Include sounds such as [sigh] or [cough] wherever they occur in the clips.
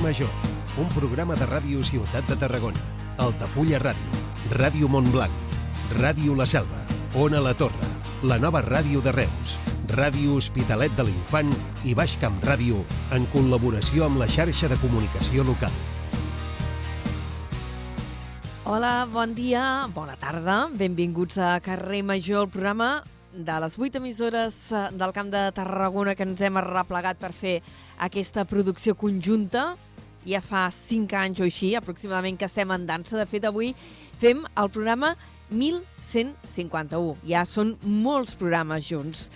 Carrer Major, un programa de ràdio Ciutat de Tarragona, Altafulla Ràdio, Ràdio Montblanc, Ràdio La Selva, Ona La Torre, la nova ràdio de Reus, Ràdio Hospitalet de l'Infant i Baix Camp Ràdio en col·laboració amb la xarxa de comunicació local. Hola, bon dia, bona tarda, benvinguts a Carrer Major, el programa de les vuit emissores eh, del Camp de Tarragona que ens hem arreplegat per fer aquesta producció conjunta. Ja fa cinc anys o així, aproximadament, que estem en dansa. De fet, avui fem el programa 1151. Ja són molts programes junts.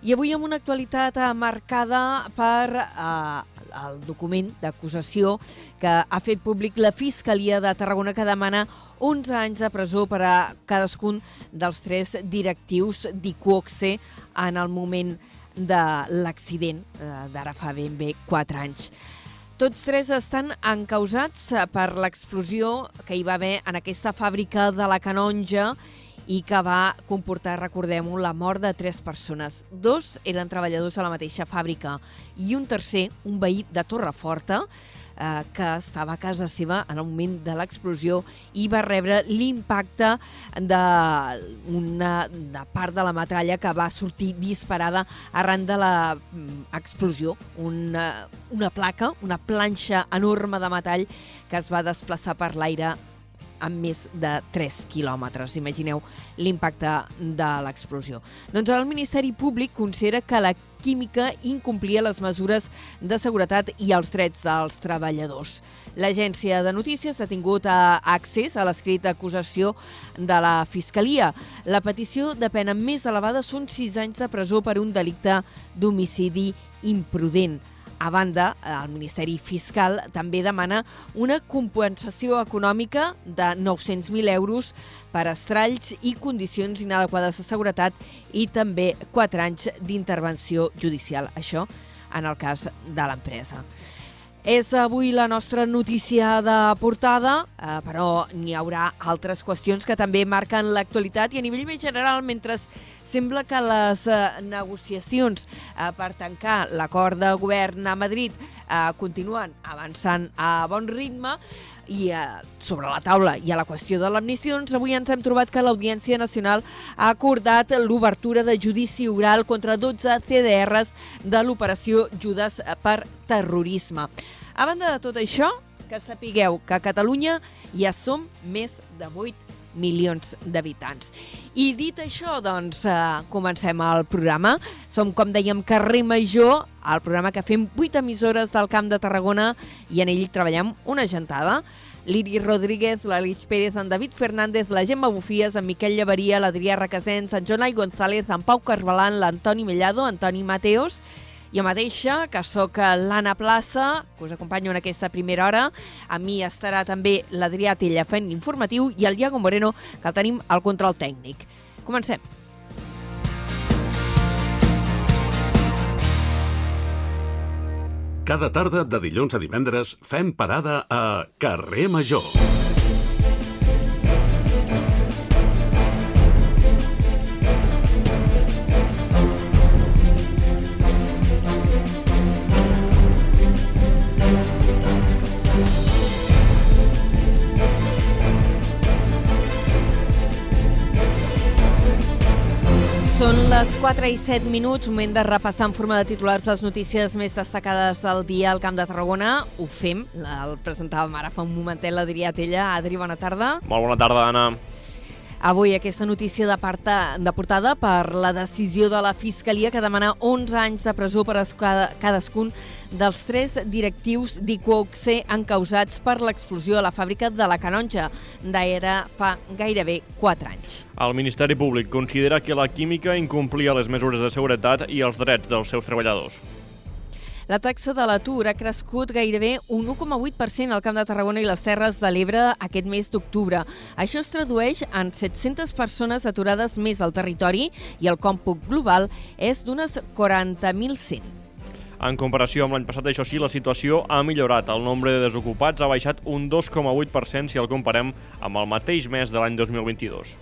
I avui amb una actualitat eh, marcada per eh, el document d'acusació que ha fet públic la Fiscalia de Tarragona que demana 11 anys de presó per a cadascun dels tres directius d'ICOXE en el moment de l'accident eh, d'ara fa ben bé 4 anys. Tots tres estan encausats per l'explosió que hi va haver en aquesta fàbrica de la Canonja i que va comportar, recordem-ho, la mort de tres persones. Dos eren treballadors a la mateixa fàbrica i un tercer, un veí de Torreforta, eh, que estava a casa seva en el moment de l'explosió i va rebre l'impacte d'una de part de la metralla que va sortir disparada arran de l'explosió. Mm, una, una placa, una planxa enorme de metall que es va desplaçar per l'aire amb més de 3 quilòmetres. Imagineu l'impacte de l'explosió. Doncs el Ministeri Públic considera que la química incomplia les mesures de seguretat i els drets dels treballadors. L'agència de notícies ha tingut accés a l'escrit d'acusació de la Fiscalia. La petició de pena més elevada són 6 anys de presó per un delicte d'homicidi imprudent. A banda, el Ministeri Fiscal també demana una compensació econòmica de 900.000 euros per estralls i condicions inadequades de seguretat i també 4 anys d'intervenció judicial. Això en el cas de l'empresa. És avui la nostra notícia de portada, eh, però n'hi haurà altres qüestions que també marquen l'actualitat i a nivell més general, mentre Sembla que les eh, negociacions eh, per tancar l'acord de govern a Madrid eh, continuen avançant a bon ritme i eh, sobre la taula hi ha la qüestió de l'amnistia, doncs avui ens hem trobat que l'Audiència Nacional ha acordat l'obertura de judici oral contra 12 CDRs de l'operació Judes per terrorisme. A banda de tot això, que sapigueu que a Catalunya ja som més de 8 milions d'habitants. I dit això, doncs, eh, comencem el programa. Som, com dèiem, Carrer Major, el programa que fem 8 emissores del Camp de Tarragona i en ell treballem una gentada. Liri Rodríguez, l'Alix Pérez, en David Fernández, la Gemma Bufies, en Miquel Llevaria, l'Adrià Requesens, en Jonai González, en Pau Carbalan, l'Antoni Mellado, Antoni Mateos jo mateixa, que sóc l'Anna Plaça, que us acompanyo en aquesta primera hora. A mi estarà també l'Adrià Tella fent informatiu i el Iago Moreno, que el tenim al control tècnic. Comencem. Cada tarda de dilluns a divendres fem parada a Carrer Major. Les 4 i 7 minuts, moment de repassar en forma de titulars les notícies més destacades del dia al Camp de Tarragona. Ho fem, el presentàvem ara fa un momentet l'Adrià Tella. Adri, bona tarda. Molt bona tarda, Anna. Avui aquesta notícia de, parta, de portada per la decisió de la Fiscalia que demana 11 anys de presó per cadascun dels tres directius d'IQOXE encausats per l'explosió a la fàbrica de la Canonja d'era fa gairebé 4 anys. El Ministeri Públic considera que la química incomplia les mesures de seguretat i els drets dels seus treballadors. La taxa de l'atur ha crescut gairebé un 1,8% al Camp de Tarragona i les Terres de l'Ebre aquest mes d'octubre. Això es tradueix en 700 persones aturades més al territori i el còmput global és d'unes 40.100. En comparació amb l'any passat, això sí, la situació ha millorat. El nombre de desocupats ha baixat un 2,8% si el comparem amb el mateix mes de l'any 2022.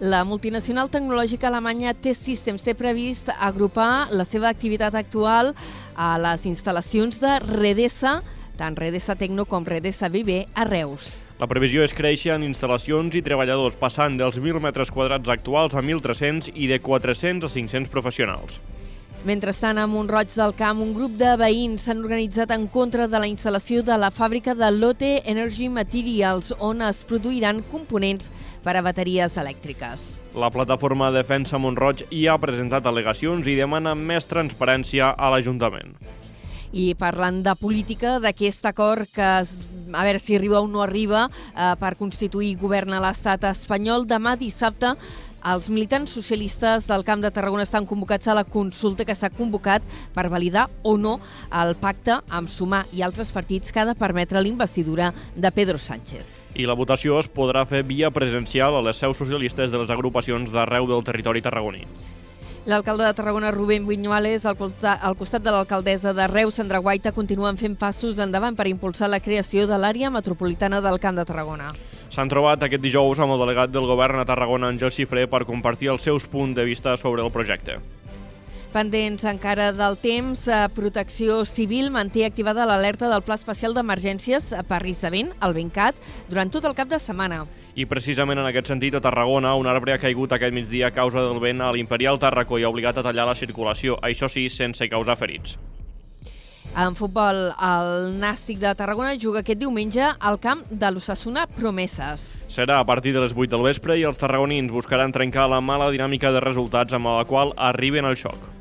La multinacional tecnològica alemanya T-Systems té previst agrupar la seva activitat actual a les instal·lacions de Redesa tant Redesa Tecno com Redesa BB a Reus. La previsió és créixer en instal·lacions i treballadors, passant dels 1.000 metres quadrats actuals a 1.300 i de 400 a 500 professionals. Mentrestant, a Montroig del Camp, un grup de veïns s'han organitzat en contra de la instal·lació de la fàbrica de Lotte Energy Materials, on es produiran components per a bateries elèctriques. La plataforma Defensa Montroig ja ha presentat al·legacions i demana més transparència a l'Ajuntament. I parlant de política, d'aquest acord que es, a veure si arriba o no arriba eh, per constituir govern a l'estat espanyol, demà dissabte els militants socialistes del Camp de Tarragona estan convocats a la consulta que s'ha convocat per validar o no el pacte amb Sumar i altres partits que ha de permetre l'investidura de Pedro Sánchez. I la votació es podrà fer via presencial a les seus socialistes de les agrupacions d'arreu del territori tarragoní. L'alcalde de Tarragona, Rubén Viñuales, al, al costat de l'alcaldessa de Reus, Sandra Guaita, continuen fent passos endavant per impulsar la creació de l'àrea metropolitana del Camp de Tarragona. S'han trobat aquest dijous amb el delegat del govern a Tarragona, Àngel Xifré, per compartir els seus punts de vista sobre el projecte. Pendents encara del temps, eh, Protecció Civil manté activada l'alerta del Pla Especial d'Emergències per risc de vent, el Ventcat, durant tot el cap de setmana. I precisament en aquest sentit, a Tarragona, un arbre ha caigut aquest migdia a causa del vent a l'Imperial Tarracó i ha obligat a tallar la circulació, això sí, sense causar ferits. En futbol, el Nàstic de Tarragona juga aquest diumenge al camp de l'Ossassuna Promeses. Serà a partir de les 8 del vespre i els tarragonins buscaran trencar la mala dinàmica de resultats amb la qual arriben al xoc.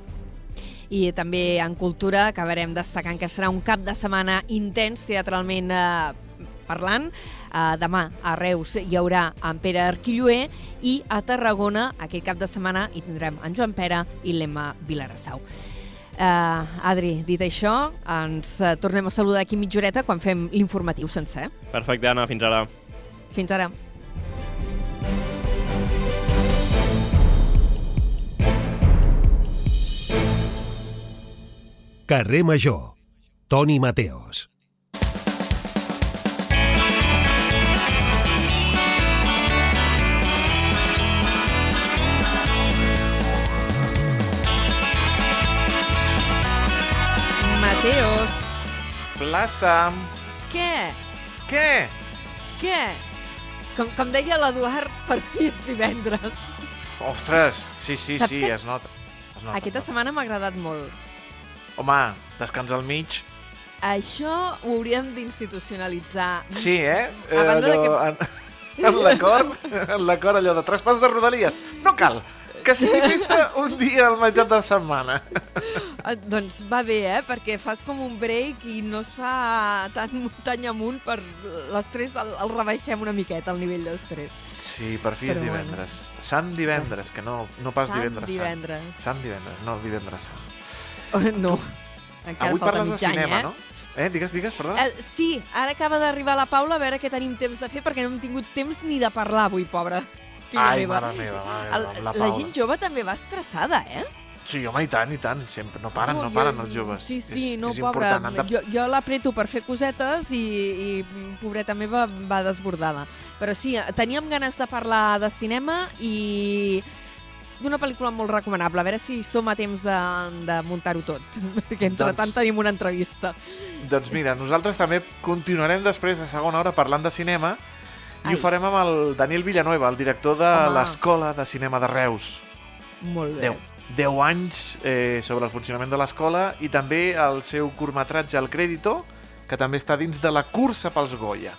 I també en cultura acabarem destacant que serà un cap de setmana intens teatralment eh, parlant. Uh, demà a Reus hi haurà en Pere Arquilloé i a Tarragona aquest cap de setmana hi tindrem en Joan Pere i l'Emma Vilarassau. Uh, Adri, dit això, ens uh, tornem a saludar aquí mitja horeta quan fem l'informatiu sencer. Perfecte, Anna, fins ara. Fins ara. Carrer Major. Toni Mateos. Mateos, Plaça. què? Què? Què? Com, com deia l'Eduard, per mi és divendres. Ostres, sí, sí, Saps sí, que- es nota. Es nota Aquesta es nota. setmana m'ha agradat molt. Home, descans al mig. Això ho hauríem d'institucionalitzar. Sí, eh? A banda de allò, en, en l'acord, en l'acord allò de traspàs de rodalies. No cal, que sigui festa un dia al meitat de setmana. Eh, Doncs va bé, eh? Perquè fas com un break i no es fa tan muntanya amunt per l'estrès, el, el rebaixem una miqueta, el nivell d'estrès. Sí, per fi és Però bueno. divendres. Sant divendres, que no, no pas Sant divendres divendres. sant. Sant divendres, no divendres sant. Oh, [laughs] no, encara Avui parles de mig any, cinema, eh? no? Eh, digues, digues, perdona. Eh, sí, ara acaba d'arribar la Paula, a veure què tenim temps de fer, perquè no hem tingut temps ni de parlar avui, pobra. Filla Ai, meva. mare meva, mare meva, la, la Paula. gent jove també va estressada, eh? Sí, home, i tant, i tant. Sempre, no paren, no, jo- paren els joves. Sí, sí, és, no, és pobra. de... Jo, jo l'apreto per fer cosetes i, i pobreta meva va desbordada. Però sí, teníem ganes de parlar de cinema i d'una pel·lícula molt recomanable. A veure si som a temps de, de muntar-ho tot, [laughs] perquè entre Doncs- tant tenim una entrevista. Doncs mira, nosaltres també continuarem després a segona hora parlant de cinema i Ai. ho farem amb el Daniel Villanueva, el director de l'Escola de Cinema de Reus. Molt bé. 10, 10 anys eh, sobre el funcionament de l'escola i també el seu curtmetratge El Crédito, que també està dins de la cursa pels Goya.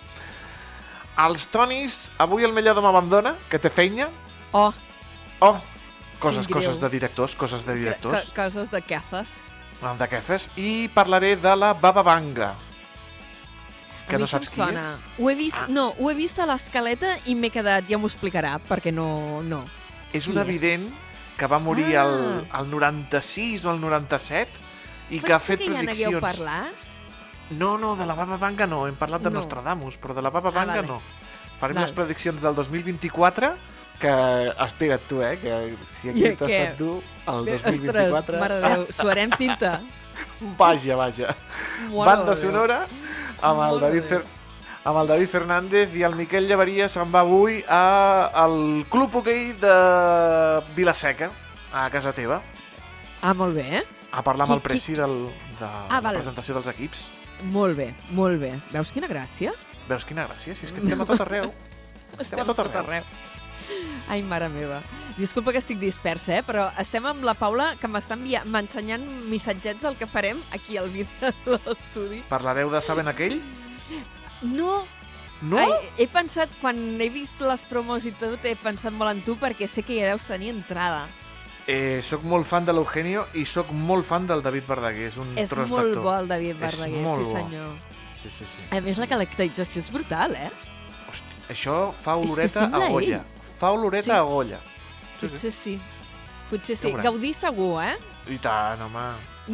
Els Tonis, avui el millor de m'abandona, que té feina. Oh, Oh, coses, coses de directors, coses de directors, coses de què fas? de què fes. I parlaré de la Baba Vanga, que no saps qui és. Ho he vist, Ah. no, ho he vist a l'escaleta i m'he quedat, ja m'ho explicarà, perquè no, no. És un evident que va morir Ah. al, al 96 o al 97 i que Pot ha fet que ja n'hagueu prediccions. parlat? No, no, de la Baba Vanga no, hem parlat de No. Nostradamus, però de la Baba Ah, Vanga vale. no. Farem Val. les prediccions del 2024, que espera't tu, eh, que si aquí t'has estat tu, el Bé, 2024... Ostres, mare de Déu, suarem tinta. [laughs] Vaja, vaja. Mare Banda sonora amb el, David Fer... amb el David Fernández i el Miquel Llevaria se'n va avui a, al Club Hoquei de Vilaseca, a casa teva, Ah, molt bé. a parlar amb Qui- el presi del, de Ah, la val. presentació dels equips. Molt bé, molt bé. Veus quina gràcia? Veus quina gràcia? Si és que estem a tot arreu. [laughs] Estem a tot arreu. Ai, mare meva. Disculpa que estic dispersa, eh? però estem amb la Paula, que m'està m'ensenyant missatgets del que farem aquí al vidre de l'estudi. Parlareu de Saben aquell? No, No? Ai, he pensat, quan he vist les promos i tot, he pensat molt en tu perquè sé que ja deus tenir entrada. Eh, soc molt fan de l'Eugenio i sóc molt fan del David Verdaguer. És un És tros molt d'actor. bo el David És Verdaguer, molt sí bo. senyor. Sí, sí, sí. A més, la caracterització és brutal, eh? Hosti, això fa És oloreta a Goya. Fa oloreta Sí. a Goya. Sí, sí. Potser sí. Potser sí. veurem. Gaudí segur, eh? I tant, home.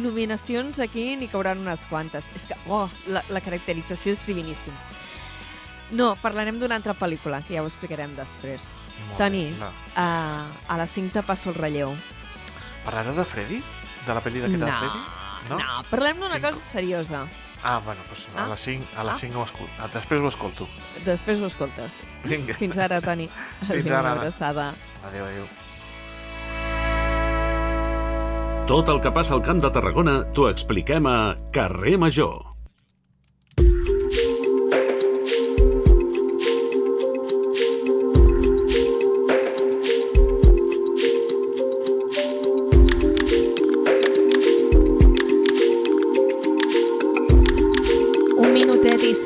Nominacions aquí n'hi cauran unes quantes. És que, oh, la, la caracterització és diviníssim. No, parlarem d'una altra pel·lícula, que ja ho explicarem després. Molt Toni, bé, no. a, a la cinta passo el relleu. Parlareu de Freddy? De la pel·li d'aquesta de no, Freddy? no, no, parlem d'una cosa seriosa. Ah, bueno, doncs a Ah. les 5, a les Ah. 5 ho escolto. Després ho escolto. Després ho escoltes. Vinga. Fins ara, Toni. [laughs] Fins ara, una abraçada. Adéu, adéu. Tot el que passa al Camp de Tarragona t'ho expliquem a Carrer Major.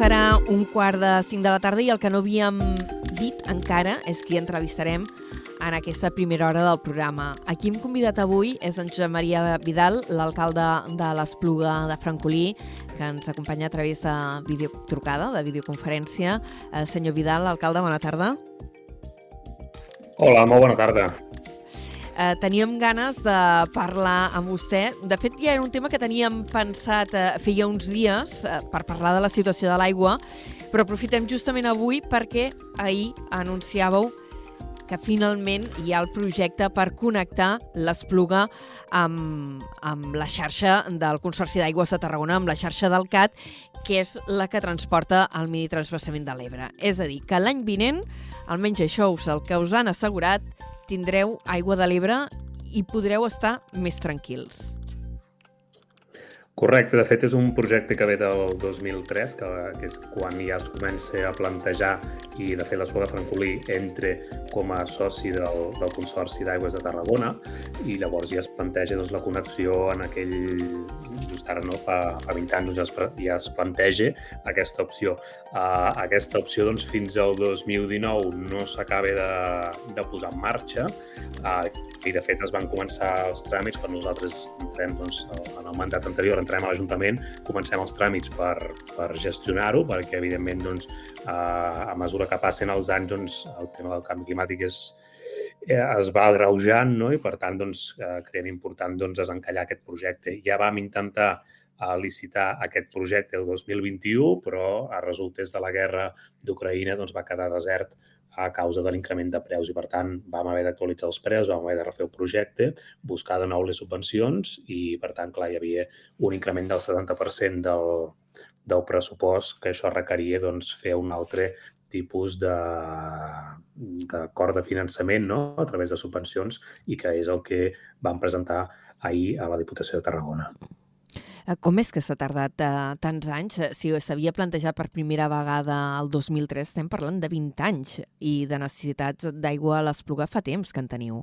Serà un quart de cinc de la tarda i el que no havíem dit encara és qui entrevistarem en aquesta primera hora del programa. A qui hem convidat avui és en Josep Maria Vidal, l'alcalde de l'Espluga de Francolí, que ens acompanya a través de videotrucada, de videoconferència. Eh, senyor Vidal, alcalde, bona tarda. Hola, molt bona tarda. Eh, teníem ganes de parlar amb vostè. De fet, ja era un tema que teníem pensat eh, feia uns dies eh, per parlar de la situació de l'aigua, però aprofitem justament avui perquè ahir anunciàveu que finalment hi ha el projecte per connectar l'Espluga amb, amb la xarxa del Consorci d'Aigües de Tarragona, amb la xarxa del CAT, que és la que transporta el mini transvasament de l'Ebre. És a dir, que l'any vinent, almenys això us el que us han assegurat, tindreu aigua de l'Ebre i podreu estar més tranquils. Correcte, de fet és un projecte que ve del 2003, que, que és quan ja es comença a plantejar i de fet de Francolí entre com a soci del, del Consorci d'Aigües de Tarragona i llavors ja es planteja doncs, la connexió en aquell, just ara no, fa, fa 20 anys doncs, ja, es, ja es planteja aquesta opció. Uh, aquesta opció doncs, fins al 2019 no s'acaba de, de posar en marxa uh, i de fet es van començar els tràmits quan nosaltres entrem doncs, en el mandat anterior entrem a l'Ajuntament, comencem els tràmits per, per gestionar-ho, perquè evidentment doncs, eh, a mesura que passen els anys doncs, el tema del canvi climàtic és, eh, es va agreujant no? i per tant doncs, eh, creiem important doncs, desencallar aquest projecte. Ja vam intentar a licitar aquest projecte el 2021, però a resultes de la guerra d'Ucraïna doncs, va quedar desert a causa de l'increment de preus i, per tant, vam haver d'actualitzar els preus, vam haver de refer el projecte, buscar de nou les subvencions i, per tant, clar, hi havia un increment del 70% del, del pressupost que això requeria doncs, fer un altre tipus de d'acord de finançament no? a través de subvencions i que és el que vam presentar ahir a la Diputació de Tarragona. Eh, Com és que s'ha tardat eh, tants anys? Eh, Si s'havia plantejat per primera vegada el 2003, estem parlant de 20 anys i de necessitats d'aigua a l'Espluga fa temps que en teniu.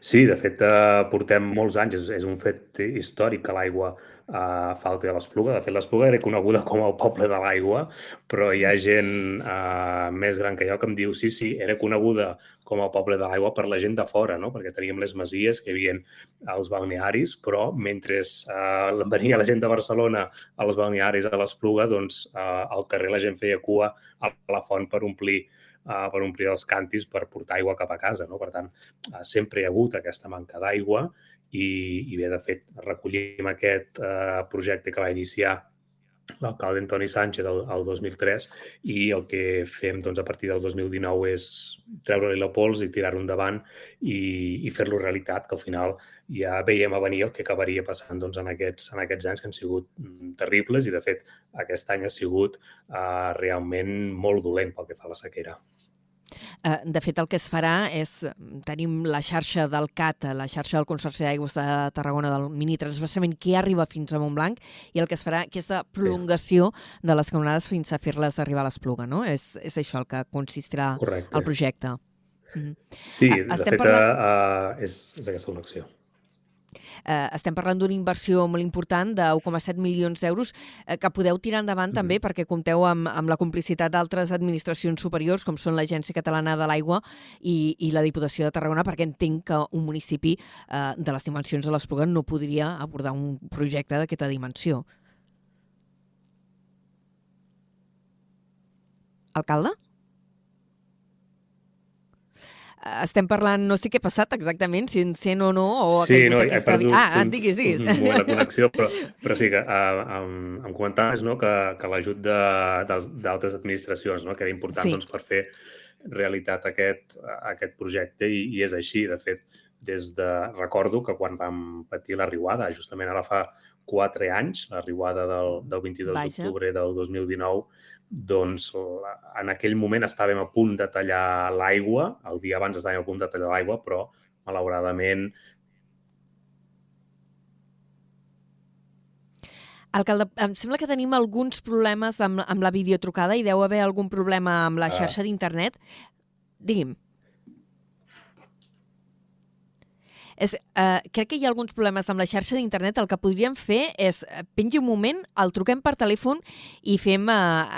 Sí, de fet, eh, portem molts anys, és, és un fet històric que l'aigua eh, falti a l'Espluga. De fet, l'Espluga era coneguda com el poble de l'aigua, però hi ha gent eh, més gran que jo que em diu sí, sí, era coneguda com el poble de l'aigua per la gent de fora, no? perquè teníem les masies que hi havia als balnearis, però mentre eh, [laughs] venia la gent de Barcelona als balnearis a l'Espluga, doncs eh, al carrer la gent feia cua a la font per omplir uh, per omplir els cantis per portar aigua cap a casa. No? Per tant, uh, sempre hi ha hagut aquesta manca d'aigua i, i bé, de fet, recollim aquest uh, projecte que va iniciar l'alcalde Antoni Sánchez el, el 2003 i el que fem doncs, a partir del 2019 és treure-li la pols i tirar-ho endavant i, i fer-lo realitat, que al final ja veiem a venir el que acabaria passant doncs, en, aquests, en aquests anys que han sigut mm, terribles i, de fet, aquest any ha sigut uh, realment molt dolent pel que fa a la sequera. Eh, de fet, el que es farà és... Tenim la xarxa del CAT, la xarxa del Consorci d'Aigües de Tarragona del mini transversament que arriba fins a Montblanc i el que es farà aquesta prolongació sí. de les canonades fins a fer-les arribar a l'Espluga, no? És, és això el que consistirà Correcte. el projecte. Mm -hmm. Sí, de Estem fet, parlant... uh, és, és aquesta connexió. Eh, estem parlant d'una inversió molt important de 1,7 milions d'euros eh, que podeu tirar endavant mm també perquè compteu amb, amb la complicitat d'altres administracions superiors com són l'Agència Catalana de l'Aigua i, i la Diputació de Tarragona perquè entenc que un municipi eh, de les dimensions de l'Espluga no podria abordar un projecte d'aquesta dimensió. Alcalde? Eh, estem parlant, no sé què ha passat exactament, si en sent o no, o sí, no, aquesta... Perdut, ah, ah, diguis, diguis. Un la connexió, però, però sí que uh, em, em comentaves no, que, que l'ajut d'altres administracions, no, que era important sí. doncs, per fer realitat aquest, aquest projecte i, i és així, de fet, des de... Recordo que quan vam patir la riuada, justament ara fa quatre anys, la riuada del, del 22 d'octubre del 2019, doncs en aquell moment estàvem a punt de tallar l'aigua, el dia abans estàvem a punt de tallar l'aigua, però malauradament Alcalde, em sembla que tenim alguns problemes amb, amb la videotrucada i deu haver algun problema amb la ah. xarxa d'internet. Digui'm. És, eh, crec que hi ha alguns problemes amb la xarxa d'internet. El que podríem fer és, eh, pengi un moment, el truquem per telèfon i fem eh,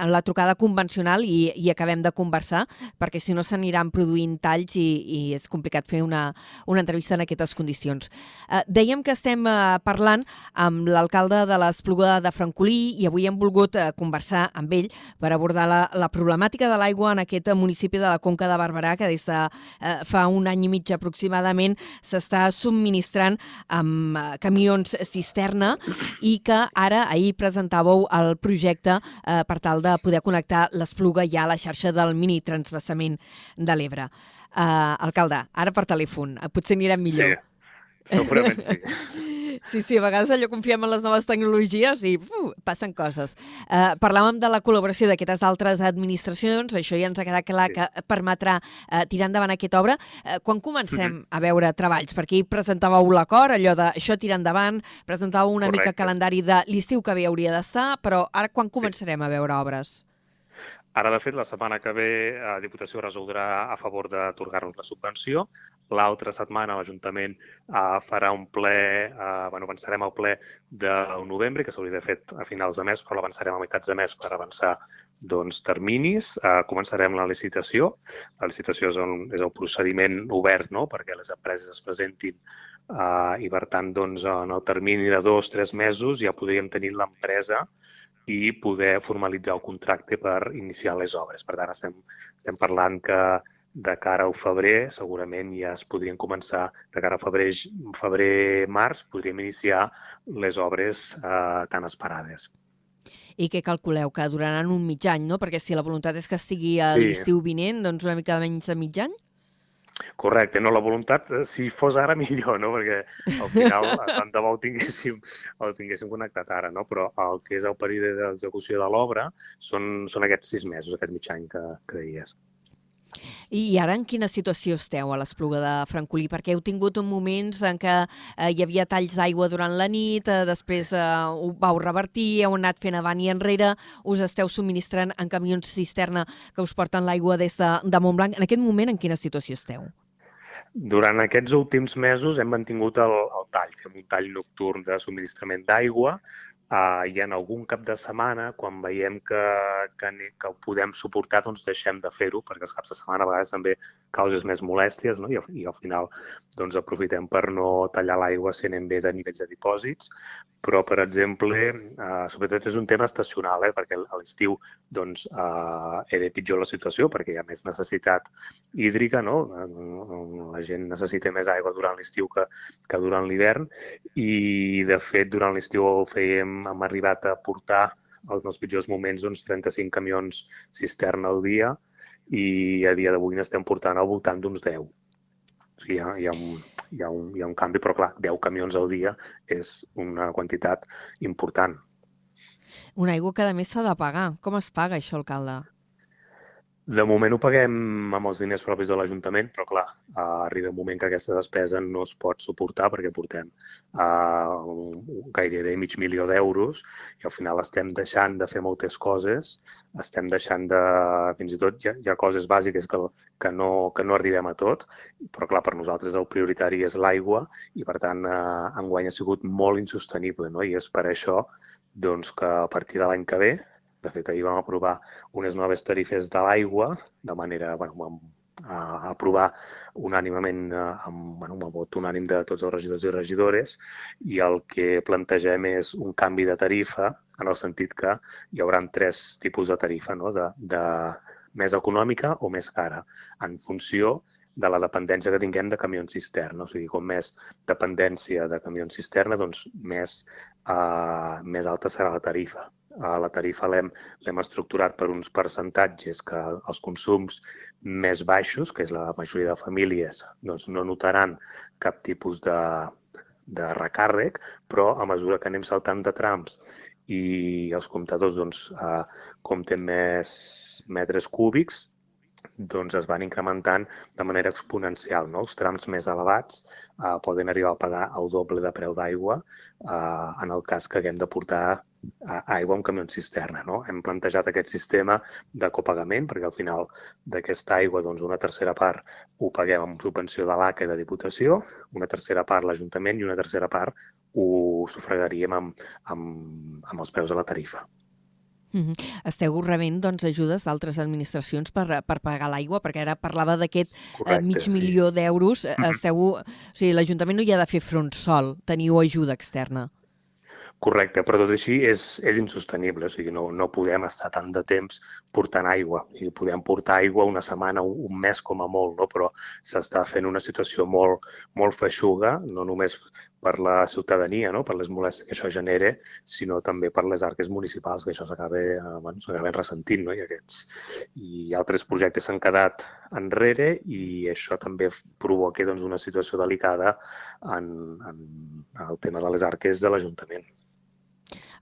la trucada convencional i, i acabem de conversar, perquè si no s'aniran produint talls i, i és complicat fer una, una entrevista en aquestes condicions. Eh, dèiem que estem eh, parlant amb l'alcalde de l'Espluga de Francolí i avui hem volgut eh, conversar amb ell per abordar la, la problemàtica de l'aigua en aquest municipi de la Conca de Barberà, que des de eh, fa un any i mig aproximadament s'està subministrant amb eh, camions cisterna i que ara ahir presentàveu el projecte eh, per tal de poder connectar l'Espluga ja a la xarxa del mini transvasament de l'Ebre. Uh, alcalde, ara per telèfon, potser anirem millor. Sí, segurament sí. [laughs] Sí, sí, a vegades allò confiem en les noves tecnologies i uf, passen coses. Uh, parlàvem de la col·laboració d'aquestes altres administracions, això ja ens ha quedat clar sí. que permetrà uh, tirar endavant aquesta obra. Uh, quan comencem mhm. -huh. a veure treballs? Perquè hi presentàveu l'acord, allò de això tirar endavant, presentàveu una Correcte. mica calendari de l'estiu que bé hauria d'estar, però ara quan començarem sí. a veure obres? Ara, de fet, la setmana que ve la Diputació resoldrà a favor d'atorgar-nos la subvenció. L'altra setmana l'Ajuntament uh, farà un ple, uh, bueno, avançarem al ple del novembre, que s'hauria de fet a finals de mes, però l'avançarem a meitats de mes per avançar doncs, terminis. Uh, començarem la licitació. La licitació és, un, és el procediment obert no? perquè les empreses es presentin uh, i, per tant, doncs, en el termini de dos o tres mesos ja podríem tenir l'empresa i poder formalitzar el contracte per iniciar les obres. Per tant, estem, estem parlant que de cara al febrer segurament ja es podrien començar, de cara a febrer, febrer març, podríem iniciar les obres eh, tan esperades. I què calculeu? Que duraran un mig any, no? Perquè si la voluntat és que estigui a sí. l'estiu vinent, doncs una mica menys de mig any? Correcte, no, la voluntat, eh, si fos ara [laughs] millor, no? perquè al final tant de bo ho tinguéssim, el tinguéssim connectat ara, no? però el que és el període d'execució de l'obra són, són aquests sis mesos, aquest mig any que, que deies. I ara en quina situació esteu a l'Espluga de Francolí? Perquè heu tingut moments en què eh, hi havia talls d'aigua durant la nit, eh, després eh, ho vau revertir, heu anat fent avant i enrere, us esteu subministrant en camions cisterna que us porten l'aigua des de, de Montblanc. En aquest moment, en quina situació esteu? Durant aquests últims mesos hem mantingut el, el tall, fem un tall nocturn de subministrament d'aigua, Uh, I en algun cap de setmana, quan veiem que, que, que ho podem suportar, doncs deixem de fer-ho, perquè els caps de setmana a vegades també causes més molèsties, no? I, al, i al final doncs, aprofitem per no tallar l'aigua si anem bé de nivells de dipòsits. Però, per exemple, uh, sobretot és un tema estacional, eh? perquè a l'estiu doncs, uh, era pitjor la situació, perquè hi ha més necessitat hídrica, no? la gent necessita més aigua durant l'estiu que, que durant l'hivern, i de fet durant l'estiu fèiem hem arribat a portar als meus pitjors moments uns 35 camions cisterna al dia i a dia d'avui n'estem portant al voltant d'uns 10. O sigui, hi ha, hi, ha un, hi, ha un, hi ha un canvi, però clar, 10 camions al dia és una quantitat important. Una aigua que a més s'ha de pagar. Com es paga això, alcalde? De moment ho paguem amb els diners propis de l'Ajuntament, però clar, uh, arriba un moment que aquesta despesa no es pot suportar perquè portem uh, gairebé mig milió d'euros i al final estem deixant de fer moltes coses, estem deixant de... fins i tot hi ha, hi ha coses bàsiques que, que, no, que no arribem a tot, però clar, per nosaltres el prioritari és l'aigua i per tant uh, enguany ha sigut molt insostenible no? i és per això doncs, que a partir de l'any que ve de fet, ahir vam aprovar unes noves tarifes de l'aigua, de manera, bueno, vam aprovar unànimament eh, amb, bueno, amb el vot unànim de tots els regidors i regidores i el que plantegem és un canvi de tarifa en el sentit que hi haurà tres tipus de tarifa, no? de, de més econòmica o més cara, en funció de la dependència que tinguem de camions cisterna. O sigui, com més dependència de camions cisterna, doncs més, uh, més alta serà la tarifa. La tarifa l'hem estructurat per uns percentatges que els consums més baixos, que és la majoria de famílies, doncs no notaran cap tipus de, de recàrrec, però a mesura que anem saltant de trams i els comptadors doncs, uh, compten més metres cúbics, doncs es van incrementant de manera exponencial. No? Els trams més elevats eh, poden arribar a pagar el doble de preu d'aigua eh, en el cas que haguem de portar eh, aigua amb camió cisterna. No? Hem plantejat aquest sistema de copagament perquè al final d'aquesta aigua doncs, una tercera part ho paguem amb subvenció de l'ACA i de Diputació, una tercera part l'Ajuntament i una tercera part ho sufragaríem amb, amb, amb els preus de la tarifa. Mm -hmm. Esteu rebent doncs, ajudes d'altres administracions per, per pagar l'aigua? Perquè ara parlava d'aquest eh, mig sí. milió d'euros. -hmm. Esteu... O sigui, l'Ajuntament no hi ha de fer front sol, teniu ajuda externa. Correcte, però tot així és, és insostenible, o sigui, no, no podem estar tant de temps portant aigua. I podem portar aigua una setmana, un, un mes com a molt, no? però s'està fent una situació molt, molt feixuga, no només per la ciutadania, no? per les molèsties que això genera, sinó també per les arques municipals, que això s'acaba eh, bueno, ressentint. No? I, aquests, I altres projectes s'han quedat enrere i això també provoca doncs, una situació delicada en, en, en el tema de les arques de l'Ajuntament.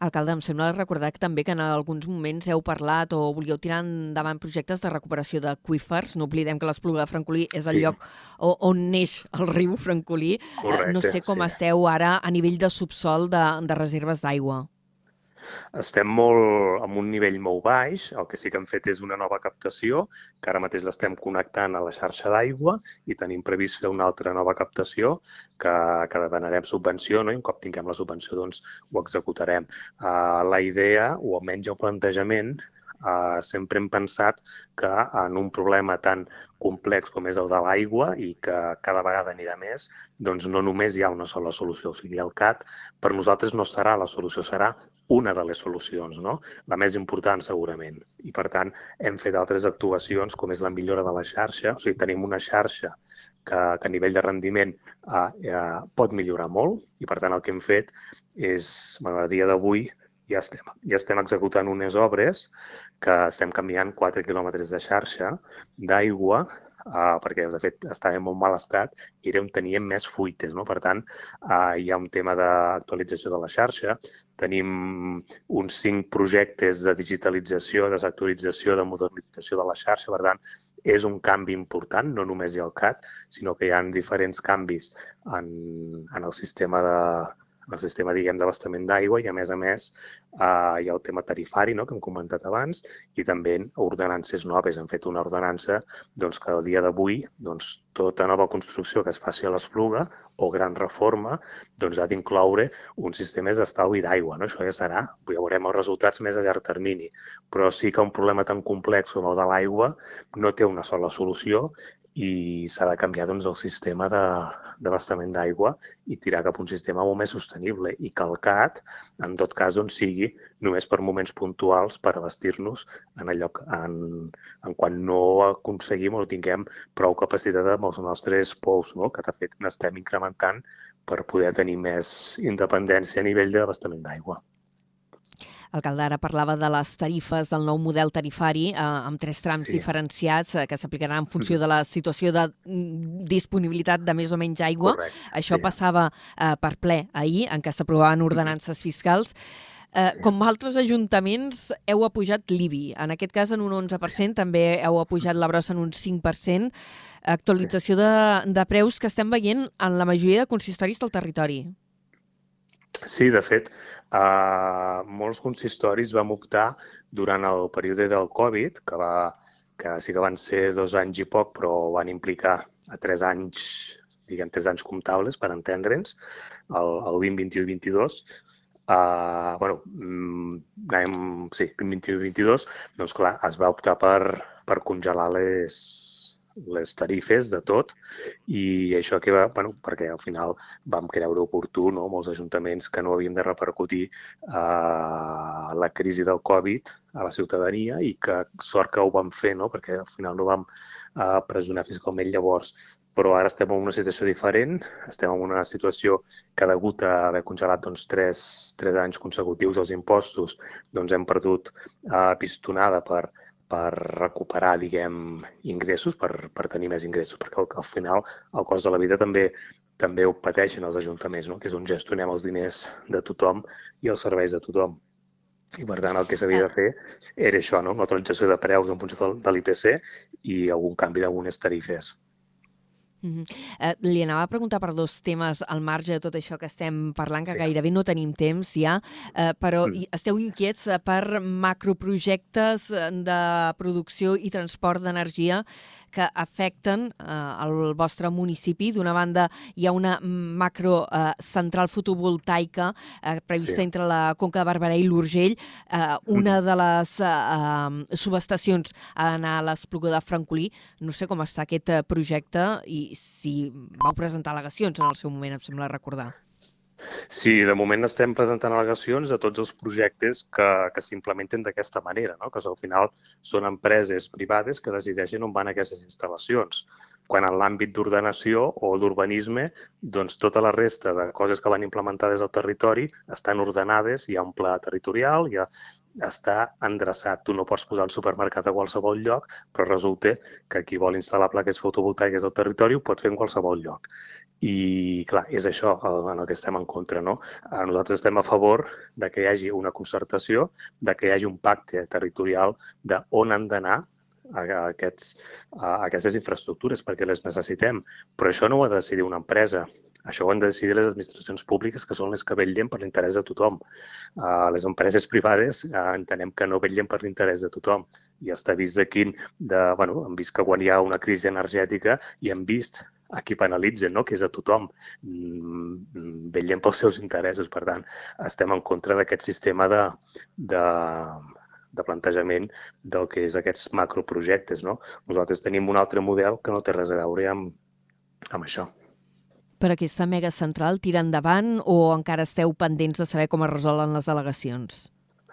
Alcalde, em sembla recordar que també que en alguns moments heu parlat o volíeu tirar endavant projectes de recuperació d'aqüífers. No oblidem que l'Espluga de Francolí és el sí. lloc on neix el riu Francolí. Correcte, no sé com sí. esteu ara a nivell de subsol de, de reserves d'aigua estem molt amb un nivell molt baix. El que sí que hem fet és una nova captació, que ara mateix l'estem connectant a la xarxa d'aigua i tenim previst fer una altra nova captació que, que demanarem subvenció no? i un cop tinguem la subvenció doncs, ho executarem. Uh, la idea, o almenys el plantejament, Uh, sempre hem pensat que en un problema tan complex com és el de l'aigua i que cada vegada anirà més, doncs no només hi ha una sola solució. O sigui, el CAT per nosaltres no serà la solució, serà una de les solucions, no? la més important segurament. I per tant hem fet altres actuacions com és la millora de la xarxa, o sigui, tenim una xarxa que, que a nivell de rendiment eh, eh, pot millorar molt i per tant el que hem fet és, bueno, a dia d'avui ja estem, ja estem executant unes obres que estem canviant 4 quilòmetres de xarxa d'aigua uh, perquè de fet estava en molt mal estat i era on teníem més fuites. No? Per tant, uh, hi ha un tema d'actualització de la xarxa, tenim uns cinc projectes de digitalització, desactualització, de modernització de la xarxa, per tant, és un canvi important, no només hi ha el CAT, sinó que hi ha diferents canvis en, en el sistema de, el sistema diguem d'abastament d'aigua i a més a més eh, hi ha el tema tarifari no, que hem comentat abans i també ordenances noves. Hem fet una ordenança doncs, que el dia d'avui doncs, tota nova construcció que es faci a l'Espluga o gran reforma doncs, ha d'incloure un sistema d'estalvi d'aigua. No? Això ja serà, ja veurem els resultats més a llarg termini, però sí que un problema tan complex com el de l'aigua no té una sola solució i s'ha de canviar doncs, el sistema d'abastament d'aigua i tirar cap a un sistema molt més sostenible i que el CAT, en tot cas, doncs, sigui només per moments puntuals per abastir-nos en allò en, en quan no aconseguim o no tinguem prou capacitat amb els nostres pous, no? que de fet n'estem incrementant per poder tenir més independència a nivell d'abastament d'aigua. Alcalde, ara parlava de les tarifes del nou model tarifari eh, amb tres trams sí. diferenciats eh, que s'aplicaran en funció mm. de la situació de disponibilitat de més o menys aigua. Correcte, Això sí. passava eh, per ple ahir, en què s'aprovaven ordenances fiscals. Eh, sí. Com altres ajuntaments, heu apujat l'IBI. En aquest cas, en un 11%, sí. també heu apujat la brossa en un 5%. Actualització sí. de, de preus que estem veient en la majoria de consistoris del territori. Sí, de fet, uh, molts consistoris vam optar durant el període del Covid, que, va, que sí que van ser dos anys i poc, però van implicar a tres anys, diguem, tres anys comptables, per entendre'ns, el, el 20, 21 i 22, Uh, bueno, anem, sí, 20, 21 i 22, doncs clar, es va optar per, per congelar les, les tarifes de tot i això que va, bueno, perquè al final vam creure oportú, no? molts ajuntaments que no havíem de repercutir eh, la crisi del Covid a la ciutadania i que sort que ho vam fer, no? perquè al final no vam eh, presionar fiscalment llavors però ara estem en una situació diferent, estem en una situació que degut a haver congelat doncs, tres, tres anys consecutius els impostos, doncs hem perdut eh, pistonada per, per recuperar, diguem, ingressos, per, per tenir més ingressos, perquè al, al final el cost de la vida també també ho pateixen els ajuntaments, no? que és on gestionem els diners de tothom i els serveis de tothom. I per tant el que s'havia de fer era això, no? una actualització de preus en funció de l'IPC i algun canvi d'algunes tarifes. Mm -hmm. eh, li anava a preguntar per dos temes al marge de tot això que estem parlant, que sí. gairebé no tenim temps ja, eh, però mm. esteu inquiets eh, per macroprojectes eh, de producció i transport d'energia que afecten eh, el vostre municipi. D'una banda, hi ha una macro eh, central fotovoltaica eh, prevista sí. entre la Conca de Barberà i l'Urgell. Eh, una de les eh, eh, subestacions ha d'anar a l'Espluga de Francolí. No sé com està aquest eh, projecte i si vau presentar al·legacions en el seu moment, em sembla recordar. Sí, de moment estem presentant al·legacions a tots els projectes que, que s'implementen d'aquesta manera, no? que al final són empreses privades que decideixen on van aquestes instal·lacions. Quan en l'àmbit d'ordenació o d'urbanisme, doncs tota la resta de coses que van implementar des del territori estan ordenades, hi ha un pla territorial, hi ha, està endreçat. Tu no pots posar el supermercat a qualsevol lloc, però resulta que qui vol instal·lar plaques fotovoltaiques al territori ho pot fer en qualsevol lloc. I, clar, és això en el que estem en contra. No? Nosaltres estem a favor de que hi hagi una concertació, de que hi hagi un pacte territorial de on han d'anar aquests, a aquestes infraestructures perquè les necessitem. Però això no ho ha de decidir una empresa. Això ho han de decidir les administracions públiques, que són les que vetllen per l'interès de tothom. Les empreses privades entenem que no vetllen per l'interès de tothom. I està vist de quin... De, bueno, hem vist que quan hi ha una crisi energètica i hem vist a qui penalitzen, no? que és a tothom, mm, vetllen pels seus interessos. Per tant, estem en contra d'aquest sistema de, de, de plantejament del que és aquests macroprojectes. No? Nosaltres tenim un altre model que no té res a veure amb, amb això. Per aquesta mega central tira endavant o encara esteu pendents de saber com es resolen les al·legacions?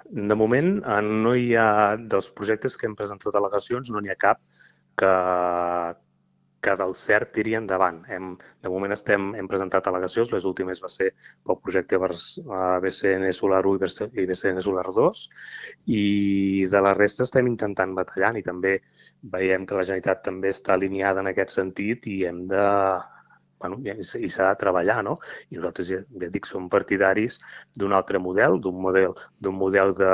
De moment, eh, no hi ha, dels projectes que hem presentat al·legacions, no n'hi ha cap que, que del CERT tiri endavant. Hem, de moment estem, hem presentat al·legacions, les últimes va ser pel projecte BCN Solar 1 i BCN Solar 2 i de la resta estem intentant batallant i també veiem que la Generalitat també està alineada en aquest sentit i hem de, bueno, i s'ha de treballar, no? I nosaltres, ja, ja dic, som partidaris d'un altre model, d'un model, d'un model de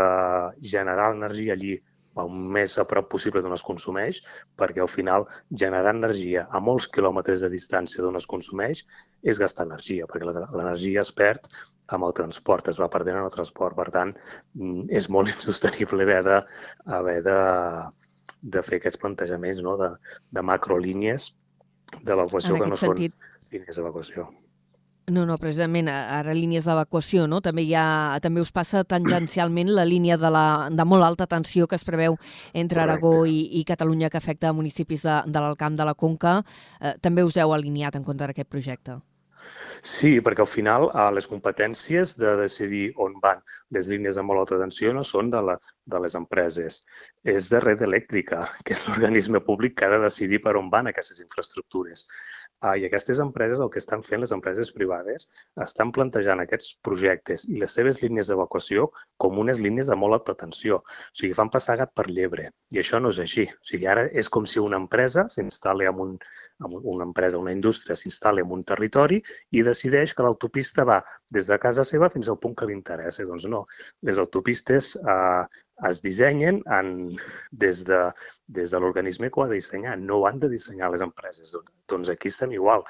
generar energia allí el més a prop possible d'on es consumeix, perquè al final generar energia a molts quilòmetres de distància d'on es consumeix és gastar energia, perquè l'energia es perd amb el transport, es va perdent en el transport. Per tant, mm, és molt [laughs] insostenible haver de, haver de, de fer aquests plantejaments no? de, de macrolínies d'evacuació que no sentit... són línies d'evacuació. No, no, precisament, ara línies d'evacuació, no? També, hi ha, també us passa tangencialment la línia de, la, de molt alta tensió que es preveu entre Correcte. Aragó i, i Catalunya que afecta municipis de, de l'Alcamp de la Conca. Eh, també us heu alineat en contra d'aquest projecte. Sí, perquè al final eh, les competències de decidir on van les línies de molt alta tensió no són de la, de les empreses és de Red Elèctrica, que és l'organisme públic que ha de decidir per on van aquestes infraestructures. Uh, I aquestes empreses, el que estan fent les empreses privades, estan plantejant aquests projectes i les seves línies d'evacuació com unes línies de molt alta tensió. O sigui, fan passar gat per llebre. I això no és així. O sigui, ara és com si una empresa s'instal·li en, un, en una empresa, una indústria s'instal·li en un territori i decideix que l'autopista va des de casa seva fins al punt que li interessa. Doncs no, les autopistes eh, es dissenyen en, des de, des de l'organisme que ho ha de dissenyar. No ho han de dissenyar les empreses. Doncs aquí estem igual.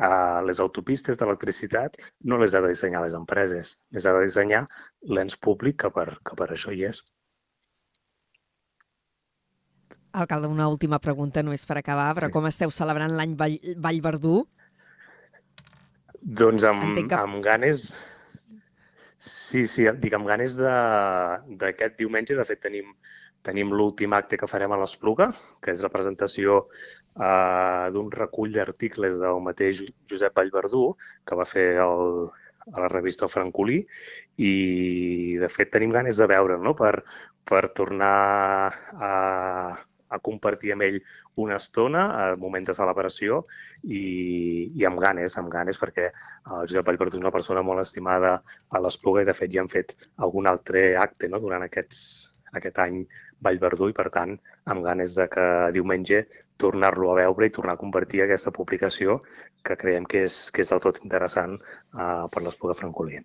Uh, les autopistes d'electricitat no les ha de dissenyar les empreses, les ha de dissenyar l'ens públic que per, que per això hi és. Alcalde, una última pregunta, no és per acabar, però sí. com esteu celebrant l'any Vall, Vallverdú? Doncs amb, que... amb ganes... Sí, sí, dic, amb ganes d'aquest diumenge. De fet, tenim, tenim l'últim acte que farem a l'Espluga, que és la presentació uh, d'un recull d'articles del mateix Josep Vallverdú, que va fer el, a la revista Francolí, i de fet tenim ganes de veure no? per, per tornar a, a compartir amb ell una estona al moment de celebració i, i amb ganes, amb ganes, perquè el Josep Vallverdú és una persona molt estimada a l'Espluga i, de fet, ja han fet algun altre acte no? durant aquests, aquest any Vallverdú i, per tant, amb ganes de que diumenge tornar-lo a veure i tornar a compartir aquesta publicació que creiem que és, que és del tot interessant uh, per l'Espluga Francolí.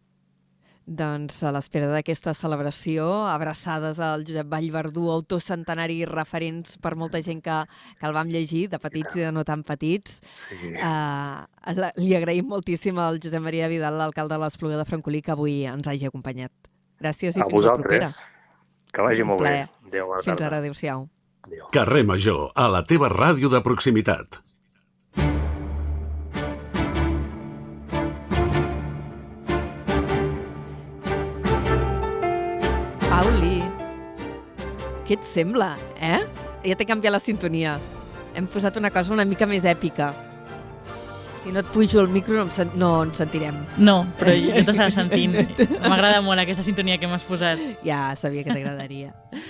Doncs a l'espera d'aquesta celebració, abraçades al Josep Vallverdú, autor centenari i referents per molta gent que, que el vam llegir, de petits i de no tan petits. Sí. Uh, li agraïm moltíssim al Josep Maria Vidal, l'alcalde de l'Espluga de Francolí, que avui ens hagi acompanyat. Gràcies i a fins vosaltres. la propera. Que vagi molt bé. Adéu, fins ara, adéu-siau. Adéu. Carrer Major, a la teva ràdio de proximitat. Què et sembla, eh? Ja t'he canviat la sintonia. Hem posat una cosa una mica més èpica. Si no et pujo el micro no, em sen no ens sentirem. No, però jo t'estava sentint. [laughs] M'agrada molt aquesta sintonia que m'has posat. Ja sabia que t'agradaria. [laughs]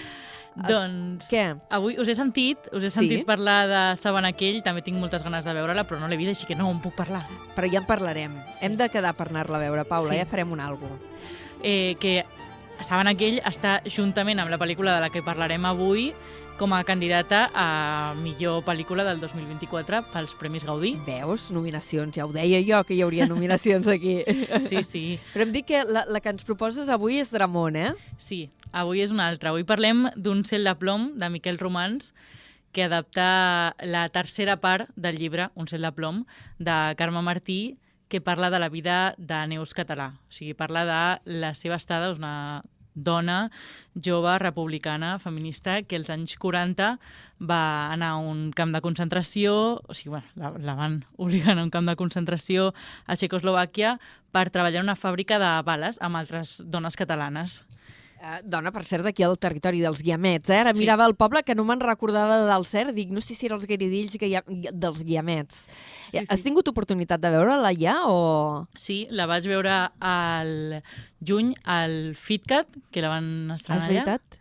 doncs, Què? avui us he sentit, us he sentit sí? parlar de Sabanakell, també tinc moltes ganes de veure-la, però no l'he vist, així que no en puc parlar. Però ja en parlarem. Sí. Hem de quedar per anar-la a veure, Paula, sí. ja farem un algo. Eh, que Saben aquell està juntament amb la pel·lícula de la que parlarem avui com a candidata a millor pel·lícula del 2024 pels Premis Gaudí. Veus? Nominacions. Ja ho deia jo, que hi hauria [laughs] nominacions aquí. Sí, sí. Però em dic que la, la que ens proposes avui és Dramont, eh? Sí, avui és una altra. Avui parlem d'un cel de plom de Miquel Romans que adapta la tercera part del llibre Un cel de plom de Carme Martí que parla de la vida de Neus Català. O sigui, parla de la seva estada, una dona jove, republicana, feminista, que als anys 40 va anar a un camp de concentració, o sigui, bueno, la, la van [laughs] obligar a un camp de concentració a Txecoslovàquia per treballar en una fàbrica de bales amb altres dones catalanes. Uh, dona, per cert, d'aquí al territori dels Guiamets, eh? Ara sí. mirava el poble que no me'n recordava del cert, dic, no sé si eren els guiridills que hi ha, dels Guiamets. Sí, sí. Has tingut oportunitat de veure-la ja o...? Sí, la vaig veure al juny al FitCat, que la van estrenar allà. És veritat?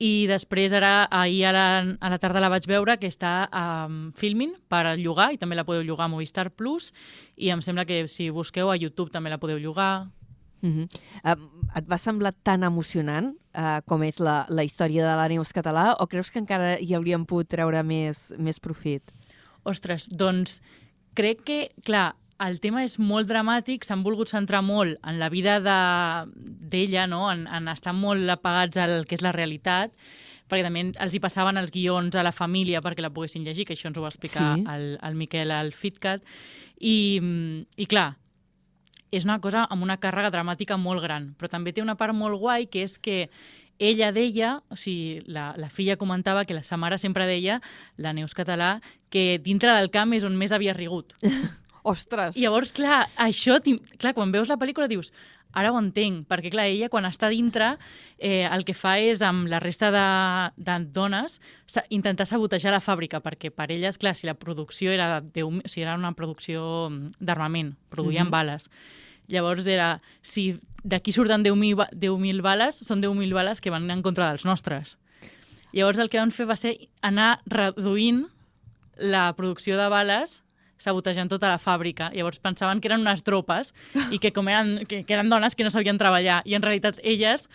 I després, ara, ahir a la, a la tarda la vaig veure, que està a um, Filmin per llogar, i també la podeu llogar a Movistar Plus, i em sembla que si busqueu a YouTube també la podeu llogar, Uh -huh. uh, et va semblar tan emocionant uh, com és la, la història de la Neus Català o creus que encara hi hauríem pogut treure més, més profit? Ostres, doncs crec que, clar, el tema és molt dramàtic, s'han volgut centrar molt en la vida d'ella, de, no? en, en estar molt apagats al que és la realitat, perquè també els hi passaven els guions a la família perquè la poguessin llegir, que això ens ho va explicar sí. el, el Miquel al FitCat, i, i clar, és una cosa amb una càrrega dramàtica molt gran, però també té una part molt guai, que és que ella deia, o sigui, la, la filla comentava que la sa mare sempre deia, la Neus Català, que dintre del camp és on més havia rigut. [laughs] Ostres! I llavors, clar, això, clar, quan veus la pel·lícula dius, ara ho entenc, perquè clar, ella quan està dintre eh, el que fa és amb la resta de, de dones intentar sabotejar la fàbrica, perquè per elles, clar, si la producció era, de, si era una producció d'armament, produïen mm -hmm. bales, Llavors era, si d'aquí surten 10.000 ba- 10.000 bales, són 10.000 bales que van en contra dels nostres. Llavors el que van fer va ser anar reduint la producció de bales sabotejant tota la fàbrica. Llavors pensaven que eren unes tropes i que com eren, que, que eren dones que no sabien treballar. I en realitat elles